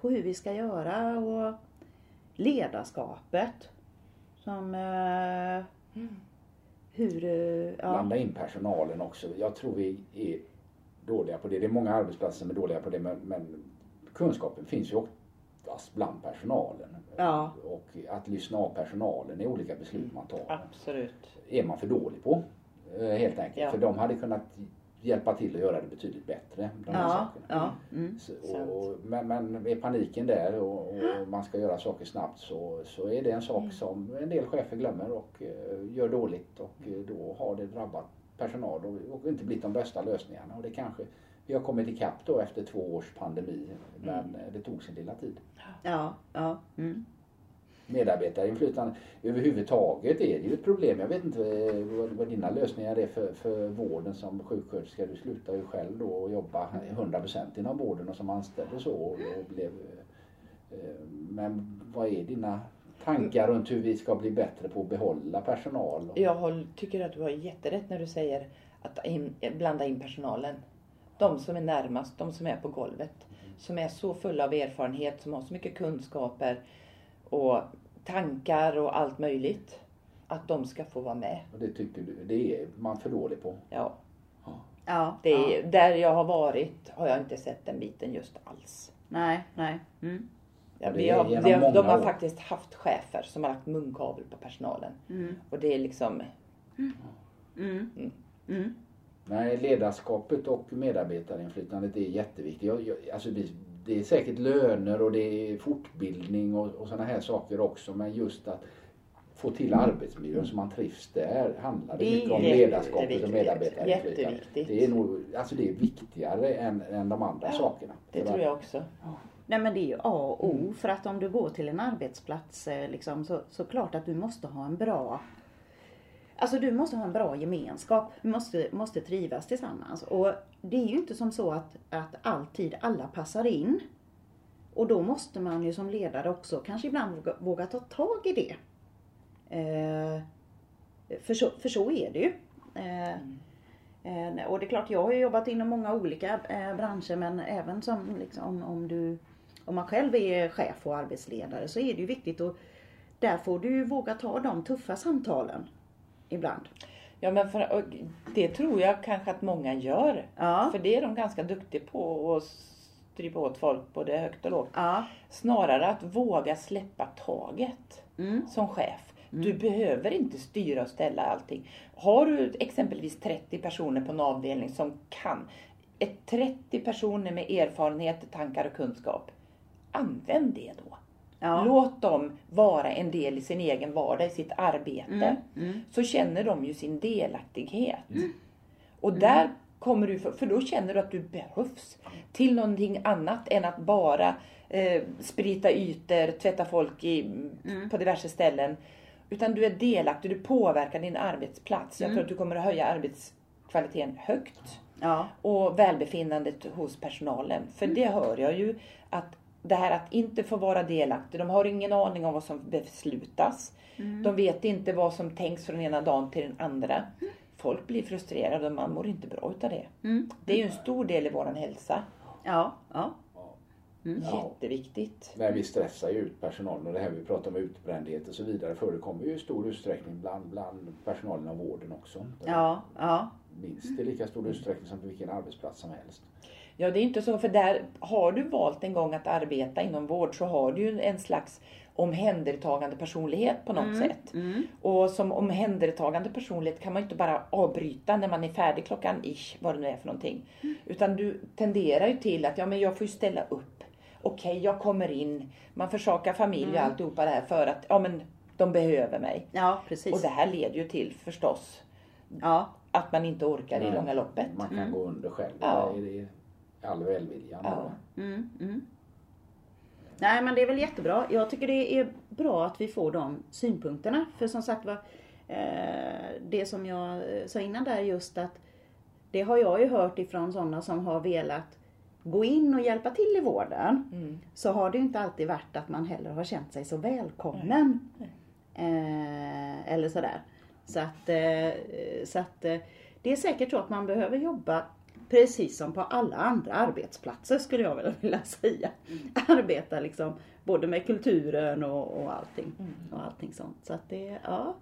på hur vi ska göra och ledarskapet. Som eh, mm. hur... Eh, ja. Blanda in personalen också. Jag tror vi är dåliga på det. Det är många arbetsplatser som är dåliga på det men, men kunskapen finns ju oftast bland personalen. Ja. Och att lyssna av personalen i olika beslut man tar. Absolut. Är man för dålig på. Eh, helt enkelt. Ja. För de hade kunnat hjälpa till att göra det betydligt bättre. De ja, ja. Mm, så, och, men, men är paniken där och, och, man ska göra saker snabbt så, så är det en sak mm. som en del chefer glömmer och uh, gör dåligt och uh, då har det drabbat personal och, och, inte blivit de bästa lösningarna. Och det kanske vi har kommit ikapp då efter två års pandemi men mm. det tog sin lilla tid. Ja, ja. Mm medarbetarinflytande. Överhuvudtaget är det ju ett problem. Jag vet inte eh, vad, vad dina lösningar är för, för vården som sjuksköterska. Du slutade ju själv då och jobba 100% inom vården och som anställd och så. Och, blev, eh, men vad är dina tankar runt hur vi ska bli bättre på att behålla personal? Jag tycker att du har jätterätt när du säger att in, blanda in personalen. De som är närmast, de som är på golvet. Som är så fulla av erfarenhet, som har så mycket kunskaper och tankar och allt möjligt. Att de ska få vara med. Och det tycker du, det är man för dålig på? Ja. ja. Det är, ja. Där jag har varit har jag inte sett den biten just alls. Nej, nej. Mm. Ja, vi har, vi har, de har år. faktiskt haft chefer som har lagt munkavel på personalen. Mm. Och det är liksom... Mm. Mm. mm. Nej, ledarskapet och medarbetarinflytandet är jätteviktigt. Jag, jag, alltså vi, det är säkert löner och det är fortbildning och, och sådana här saker också. Men just att få till arbetsmiljön så man trivs där handlar det, det mycket om ledarskapet och medarbetarinflytandet. Det är nog, alltså det är viktigare än, än de andra ja, sakerna. Det tror jag också. Ja. Nej men det är ju A och O mm. för att om du går till en arbetsplats eh, liksom, så, så klart att du måste ha en bra Alltså du måste ha en bra gemenskap. Du måste, måste trivas tillsammans. Och det är ju inte som så att, att alltid alla passar in. Och då måste man ju som ledare också kanske ibland våga, våga ta tag i det. Eh, för, så, för så är det ju. Eh, eh, och det är klart, jag har ju jobbat inom många olika eh, branscher men även som liksom, om, du, om man själv är chef och arbetsledare så är det ju viktigt och där får du våga ta de tuffa samtalen ibland. Ja men för, det tror jag kanske att många gör. Ja. För det är de ganska duktiga på att strypa åt folk både högt och lågt. Ja. Snarare att våga släppa taget mm. som chef. Mm. Du behöver inte styra och ställa allting. Har du exempelvis 30 personer på en avdelning som kan, ett 30 personer med erfarenhet, tankar och kunskap. Använd det då. Ja. Låt dem vara en del i sin egen vardag, i sitt arbete. Mm. Mm. Så känner de ju sin delaktighet. Mm. Och mm. där kommer du, för då känner du att du behövs till någonting annat än att bara eh, sprita ytor, tvätta folk i, mm. på diverse ställen. Utan du är delaktig, du påverkar din arbetsplats. Jag tror att du kommer att höja arbetskvaliteten högt. Ja. Och välbefinnandet hos personalen. För det hör jag ju att det här att inte få vara delaktig. De har ingen aning om vad som beslutas. Mm. De vet inte vad som tänks från ena dagen till den andra. Folk blir frustrerade och man mår inte bra utav det. Mm. Det är ju en stor del i vår hälsa. Ja, ja. Mm. Jätteviktigt. Nej, vi stressar ju ut personalen och det här vi pratar om utbrändhet och så vidare förekommer ju i stor utsträckning bland, bland personalen av vården också. Ja, ja. Minst i lika stor utsträckning som på vilken arbetsplats som helst. Ja, det är inte så, för där har du valt en gång att arbeta inom vård så har du ju en slags omhändertagande personlighet på något mm, sätt. Mm. Och som omhändertagande personlighet kan man inte bara avbryta när man är färdig klockan ish, vad det nu är för någonting. Mm. Utan du tenderar ju till att, ja men jag får ju ställa upp. Okej, okay, jag kommer in. Man försakar familj och mm. alltihopa det här för att, ja men de behöver mig. Ja, precis. Och det här leder ju till förstås ja. att man inte orkar i långa loppet. Man kan mm. gå under själv. Ja. Det är all välviljan. Ja. Mm, mm. Nej men det är väl jättebra. Jag tycker det är bra att vi får de synpunkterna. För som sagt var, eh, det som jag sa innan där just att det har jag ju hört ifrån sådana som har velat gå in och hjälpa till i vården. Mm. Så har det ju inte alltid varit att man heller har känt sig så välkommen. Mm. Eh, eller sådär. Så att, eh, så att eh, det är säkert så att man behöver jobba precis som på alla andra arbetsplatser skulle jag vilja säga. Mm. Arbeta liksom både med kulturen och, och allting. Mm. Och allting sånt. Så att det, ja.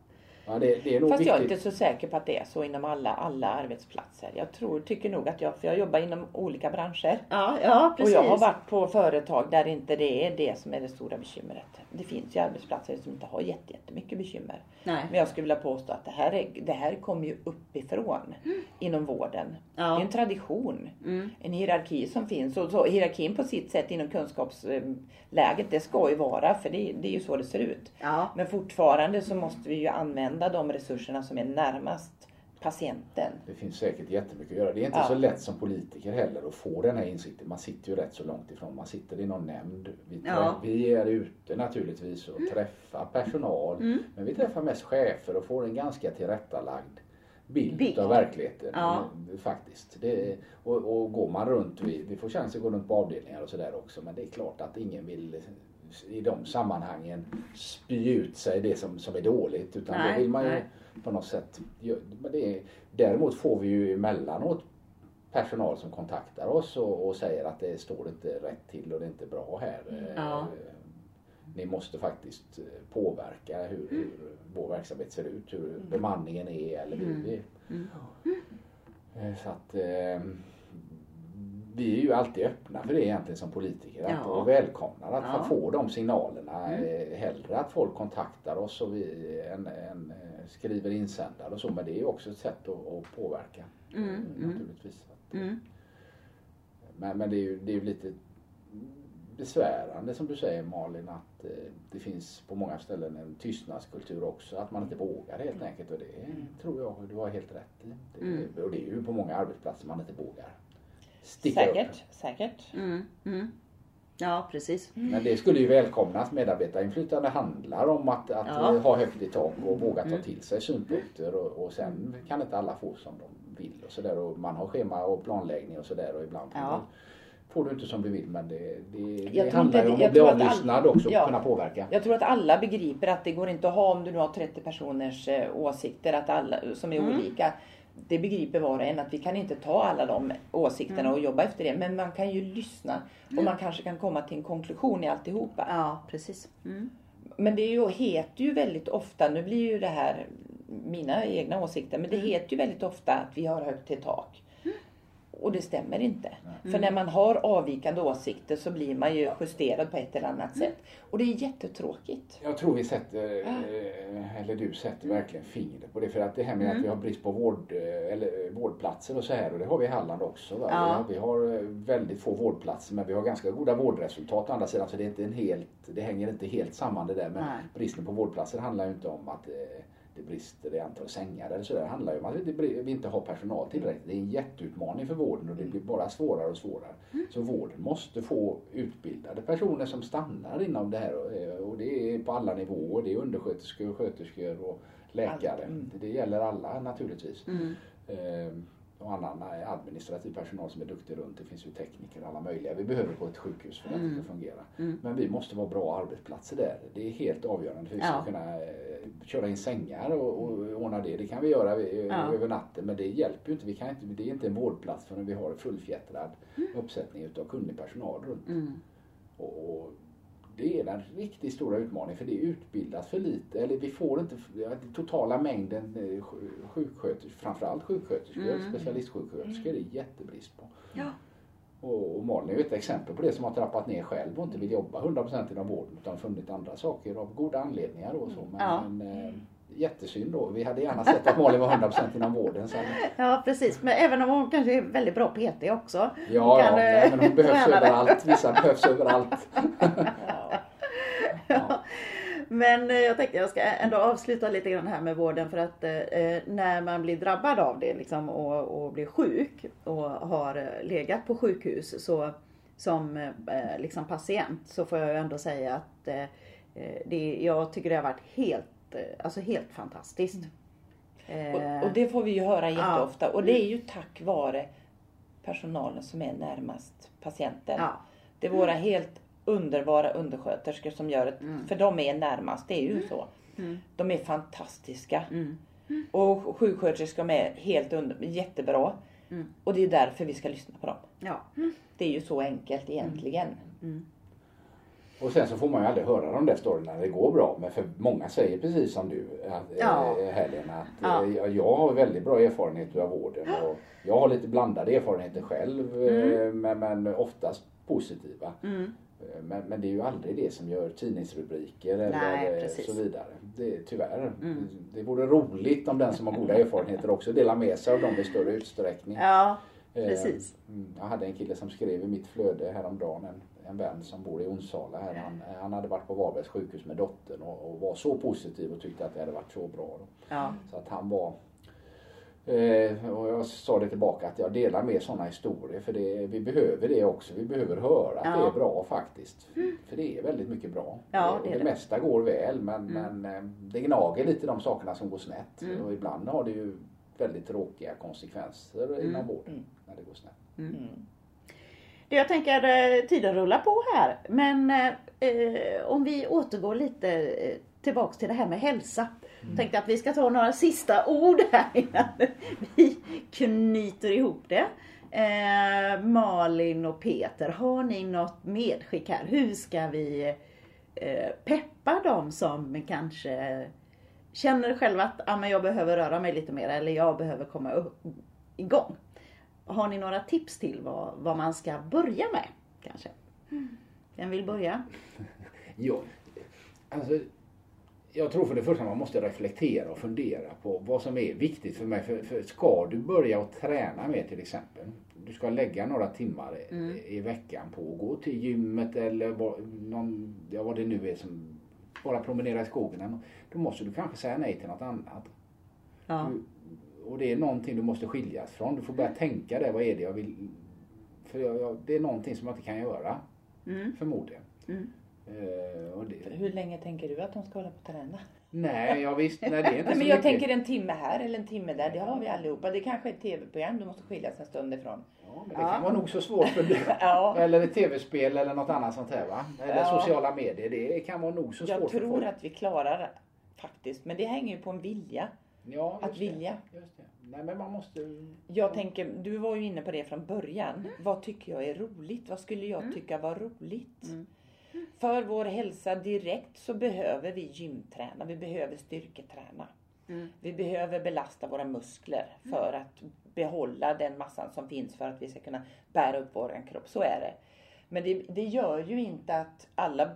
Ja, det, det är nog Fast viktigt. jag är inte så säker på att det är så inom alla, alla arbetsplatser. Jag tror, tycker nog att jag, för jag jobbar inom olika branscher. Ja, ja precis. Och jag har varit på företag där inte det är det som är det stora bekymret. Det finns ju arbetsplatser som inte har jättemycket bekymmer. Nej. Men jag skulle vilja påstå att det här, är, det här kommer ju uppifrån mm. inom vården. Ja. Det är en tradition. Mm. En hierarki som finns. Och så, hierarkin på sitt sätt inom kunskapsläget, det ska ju vara, för det, det är ju så det ser ut. Ja. Men fortfarande så måste vi ju använda de resurserna som är närmast patienten. Det finns säkert jättemycket att göra. Det är inte ja. så lätt som politiker heller att få den här insikten. Man sitter ju rätt så långt ifrån. Man sitter i någon nämnd. Vi, ja. vi är ute naturligtvis och träffar personal. Mm. Men vi träffar mest chefer och får en ganska tillrättalagd bild, bild. av verkligheten. Ja. Faktiskt. Det, och, och går man runt, vi, vi får chans att gå runt på avdelningar och sådär också. Men det är klart att ingen vill i de sammanhangen spy ut sig det som, som är dåligt. Utan nej, då vill man ju nej. på något sätt. Det är, däremot får vi ju emellanåt personal som kontaktar oss och, och, säger att det står inte rätt till och det är inte bra här. Ja. Eh, ni måste faktiskt eh, påverka hur, hur vår verksamhet ser ut, hur mm. bemanningen är eller hur mm. vi... Mm. Eh, så att vi är ju alltid öppna för det egentligen som politiker ja. och välkomnar att ja. få de signalerna. Mm. Hellre att folk kontaktar oss och vi en, en, skriver insändare och så men det är ju också ett sätt att, att påverka. Mm. mm. Naturligtvis. Mm. Men, men det är ju det är lite besvärande som du säger Malin att eh, det finns på många ställen en tystnadskultur också. Att man inte vågar helt enkelt och det mm. tror jag du har helt rätt i. Det, mm. Och det är ju på många arbetsplatser man inte vågar sticka säkert, upp. Säkert. Mm, mm. Ja, precis. Men det skulle ju välkomnas. Medarbetarinflytande handlar om att, att ja. ha högt i tak och våga ta mm. till sig synpunkter och, och sen kan inte alla få som de vill och sådär och man har schema och planläggning och sådär och ibland ja. får du inte som du vill men det, det, det handlar ju om att bli avlyssnad också och ja, kunna påverka. Jag tror att alla begriper att det går inte att ha om du nu har 30 personers eh, åsikter att alla, som är mm. olika det begriper var och en att vi kan inte ta alla de åsikterna mm. och jobba efter det. Men man kan ju lyssna och mm. man kanske kan komma till en konklusion i alltihopa. Ja, precis. Mm. Men det är ju, heter ju väldigt ofta, nu blir ju det här mina egna åsikter, men det mm. heter ju väldigt ofta att vi har högt till tak. Och det stämmer inte. Mm. För när man har avvikande åsikter så blir man ju justerad på ett eller annat sätt. Och det är jättetråkigt. Jag tror vi sätter, ah. eller du sätter verkligen fingret på det. För att det här med mm. att vi har brist på vård, eh, eller vårdplatser och så här. Och det har vi i Halland också. Va? Ja. Vi har väldigt få vårdplatser men vi har ganska goda vårdresultat å andra sidan. Så det, är inte en helt, det hänger inte helt samman det där. Men Nej. bristen på vårdplatser handlar ju inte om att det brister i antal sängar eller sådär. Det handlar ju om att vi inte har personal tillräckligt. Det är en jätteutmaning för vården och det blir bara svårare och svårare. Mm. Så vården måste få utbildade personer som stannar inom det här och det är på alla nivåer. Det är undersköterskor, sköterskor och läkare. Mm. Det gäller alla naturligtvis. Mm. Och annan administrativ personal som är duktig runt. Det finns ju tekniker och alla möjliga vi behöver på ett sjukhus för att det ska Mm. fungera. Mm. Men vi måste vara bra arbetsplatser där. Det är helt avgörande för att vi ska Ja. kunna eh, köra in sängar och, och ordna det. Det kan vi göra eh, Ja. över natten men det hjälper ju inte. Vi kan inte. Det är inte en vårdplats förrän vi har en fullfjättrad uppsättning utav kunnig personal runt. Mm. Och, och det är den riktigt stora utmaningen för det utbildas för lite. Eller vi får inte ja, den totala mängden eh, sj- sjuksköterskor, framförallt sjuksköterskor, Mm. specialistsjuksköterskor, det är jättebrist på. Ja. Och, och Malin är ju ett exempel på det som har trappat ner själv och inte vill jobba 100% inom vården utan funnit andra saker av goda anledningar och så. Men, Ja. men, eh, jättesynd då. Vi hade gärna sett att Malin var 100% inom vården. Sen, ja, precis. Men även om hon kanske är väldigt bra PT också. ja, Hon ja kan, nej, eh, men hon behövs träna det. överallt. Vissa behövs överallt. Ja. Ja. Men eh, jag tänkte jag ska ändå avsluta lite grann här med vården för att eh, när man blir drabbad av det liksom, och, och blir sjuk och har eh, legat på sjukhus så som eh, liksom patient så får jag ändå säga att eh, eh, det, jag tycker det har varit helt, eh, alltså helt fantastiskt. Eh, Och, och det får vi ju höra jätteofta. Och det är ju tack vare personalen som är närmast patienten. ja, Det är våra helt underbara undersköterskor som gör det. Mm. För de är närmast, det är ju så. Mm. De är fantastiska. mm, Och sjuksköterskor är helt under, jättebra. Mm. Och det är därför vi ska lyssna på dem. ja, Det är ju så enkelt egentligen. mm, Och sen så får man ju aldrig höra de där storyna när det går bra. Men för många säger precis som du att, Ja. eh, Helena att Ja. eh, jag, har väldigt bra erfarenhet av vården. Och jag har lite blandade erfarenheter själv eh, men, men oftast positiva. mm, Men, men det är ju aldrig det som gör tidningsrubriker Nej, eller eh, precis. så vidare. Det, tyvärr. Mm. Det vore roligt om den som har goda erfarenheter också delar med sig av dem i större utsträckning. ja, Eh, precis. mm, Jag hade en kille som skrev i mitt flöde häromdagen, en, en vän som bor i Onsala här. Han, eh, han hade varit på Varbergs sjukhus med dottern och, och var så positiv och tyckte att det hade varit så bra. Ja, Så att han var eh, och jag sa det tillbaka att jag delar med sådana historier för det, vi behöver det också. Vi behöver höra att Ja. det är bra faktiskt. För det är väldigt mycket bra. Ja, och det det det. mesta går väl men, Mm. men eh, det gnager lite de sakerna som går snett. Mm. Och ibland har det ju väldigt tråkiga konsekvenser inom Mm. vården Mm. när det går snett. Mm. Det jag tänker, eh, tiden rullar på här. Men eh, om vi återgår lite eh, tillbaks till det här med hälsa. Mm. Tänkte att vi ska ta några sista ord här innan vi knyter ihop det. Eh, Malin och Peter, har ni något medskick här? Hur ska vi eh, peppa dem som kanske känner själva att ah, men jag behöver röra mig lite mer eller jag behöver komma upp, igång? Har ni några tips till vad, vad man ska börja med kanske? Vem vill börja? Ja, alltså, jag tror för det första man måste reflektera och fundera på vad som är viktigt för mig. För, för ska du börja att träna mer till exempel. Du ska lägga några timmar i- Mm. i veckan på att gå till gymmet eller vad, någon, ja, vad det nu är som bara promenera i skogen. Då måste du kanske säga nej till något annat. Ja. Du, och det är någonting du måste skiljas från. Du får börja tänka det. Vad är det jag vill? För jag, jag, det är någonting som jag inte kan göra. Mm. Förmodligen. Mm. Eh, och det, Hur länge tänker du att de ska hålla på att träna? Nej, jag visst, nej, det är inte Nej, så men jag mycket. tänker en timme här eller en timme där. Det har vi allihopa. Det kanske är ett tv-program du måste skiljas en stund ifrån. Ja, men det Ja. kan vara nog så svårt för dig. Ja. Eller ett tv-spel eller något annat sånt här va? Eller Ja. sociala medier. Det kan vara nog så Jag svårt för tror folk. att vi klarar faktiskt. Men det hänger ju på en vilja. Ja, att vilja. Just det. Nej, men man måste... Jag tänker, du var ju inne på det från början. Vad tycker jag är roligt? Vad skulle jag tycka var roligt? Mm. För vår hälsa direkt så behöver vi gymträna. Vi behöver styrketräna. Mm. Vi behöver belasta våra muskler för att behålla den massan som finns för att vi ska kunna bära upp vår kropp. Så är det. Men det, det gör ju inte att alla,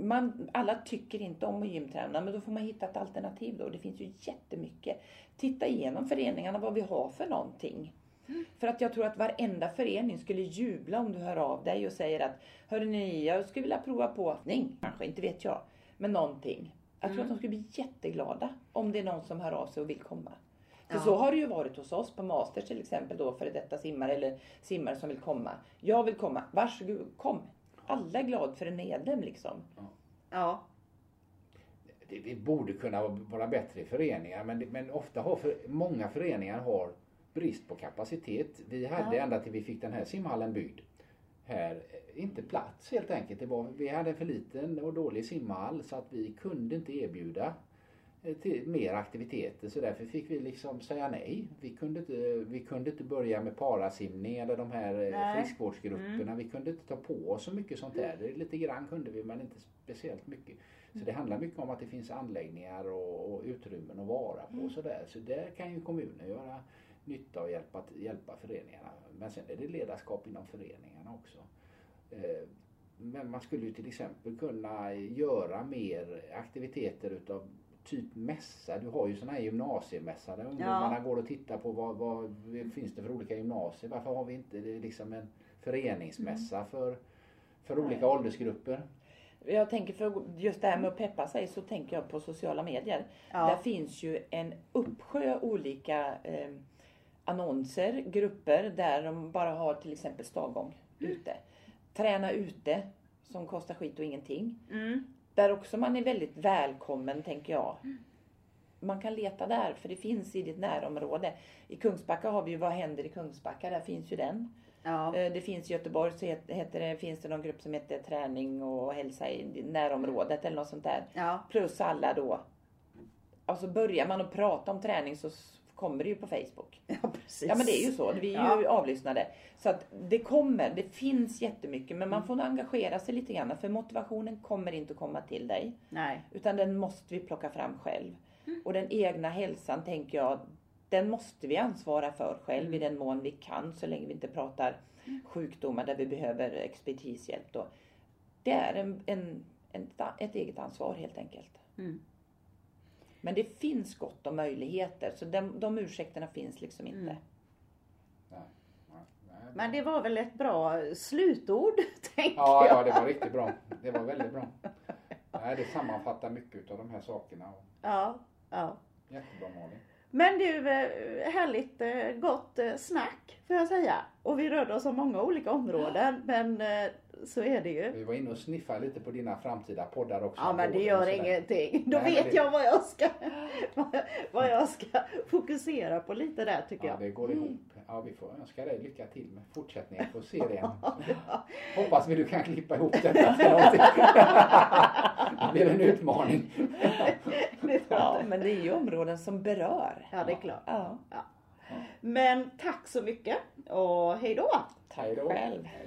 man, alla tycker inte om att gymträna. Men då får man hitta ett alternativ då. Det finns ju jättemycket. Titta igenom föreningarna vad vi har för någonting. För att jag tror att varenda förening skulle jubla om du hör av dig och säger att Hörrni, jag skulle vilja prova på nej, kanske, inte vet jag. Men någonting. Jag tror att de skulle bli jätteglada om det är någon som hör av sig och vill komma. För Ja. så har det ju varit hos oss på Masters till exempel då för detta simmare eller simmare som vill komma. Jag vill komma, varsågod kom. Alla är glada för en medlem liksom. Ja. det, vi borde kunna vara bättre i föreningar men, men ofta har för, många föreningar har brist på kapacitet. Vi hade Ja. ända till vi fick den här simhallen byggd här inte plats helt enkelt. Det var, vi hade en för liten och dålig simhall så att vi kunde inte erbjuda eh, till mer aktiviteter så därför fick vi liksom säga nej. Vi kunde inte, vi kunde inte börja med parasimning eller de här eh, Nej. friskvårdsgrupperna. Vi kunde inte ta på oss så mycket sånt där. Det- Lite grann kunde vi men inte speciellt mycket. Så det handlar mycket om att det finns anläggningar och, och utrymmen att vara på. Så, där. så där kan ju kommunen göra nytta och hjälpa, hjälpa föreningarna. Men sen är det ledarskap inom föreningarna också. Eh, Men man skulle ju till exempel kunna göra mer aktiviteter utav typ mässa. Du har ju sådana här gymnasiemässa där ungdomarna går och tittar på vad, vad finns det för olika gymnasier. Varför har vi inte liksom en föreningsmässa för, för olika åldersgrupper? Jag tänker för just det här med att peppa sig så tänker jag på sociala medier. Ja. Där finns ju en uppsjö olika eh, annonser, grupper där de bara har till exempel stavgång ute. Träna ute som kostar skit och ingenting. Mm. Där också man är väldigt välkommen tänker jag. Man kan leta där för det finns i ditt närområde. I Kungsbacka har vi ju Vad händer i Kungsbacka? Där finns ju den. Ja. Eh, Det finns i Göteborg så het- heter det, finns det någon grupp som heter Träning och hälsa i närområdet eller något sånt där. Ja. Plus alla då. Alltså börjar man att prata om träning så kommer det ju på Facebook. ja, precis. Ja men det är ju så. Vi är ju Ja. avlyssnade. Så att det kommer. Det finns jättemycket. Men man får nog engagera sig lite grann. För motivationen kommer inte att komma till dig. Nej. Utan den måste vi plocka fram själv. Och den egna hälsan tänker jag, den måste vi ansvara för själv i den mån vi kan. Så länge vi inte pratar sjukdomar där vi behöver expertishjälp då. Det är en, en, en, ett eget ansvar helt enkelt. Mm. Men det finns gott om möjligheter. Så de, de ursäkterna finns liksom inte. Mm. Men det var väl ett bra slutord, tänker Ja, jag. ja, det var riktigt bra. Det var väldigt bra. Nej, det sammanfattar mycket av de här sakerna. Ja, ja. Jättebra Malin. Men du, eh, härligt eh, gott eh, snack får jag säga. Och vi rörde oss om många olika områden, men så är det ju. Vi var inne och sniffade lite på dina framtida poddar också. Ja men det gör ingenting. Då Nej, vet det- jag vad jag ska vad jag ska fokusera på lite där tycker Ja, jag. det går ihop. Ja, vi får önska dig lycka till med fortsättningen på serien. Hoppas vi du kan klippa ihop detta till någonting. det blir en utmaning. Ja, men det är ju områden som berör. Ja det är klart. Ja, Ja. Men tack så mycket och hej då! tack Hej då. själv. Hej.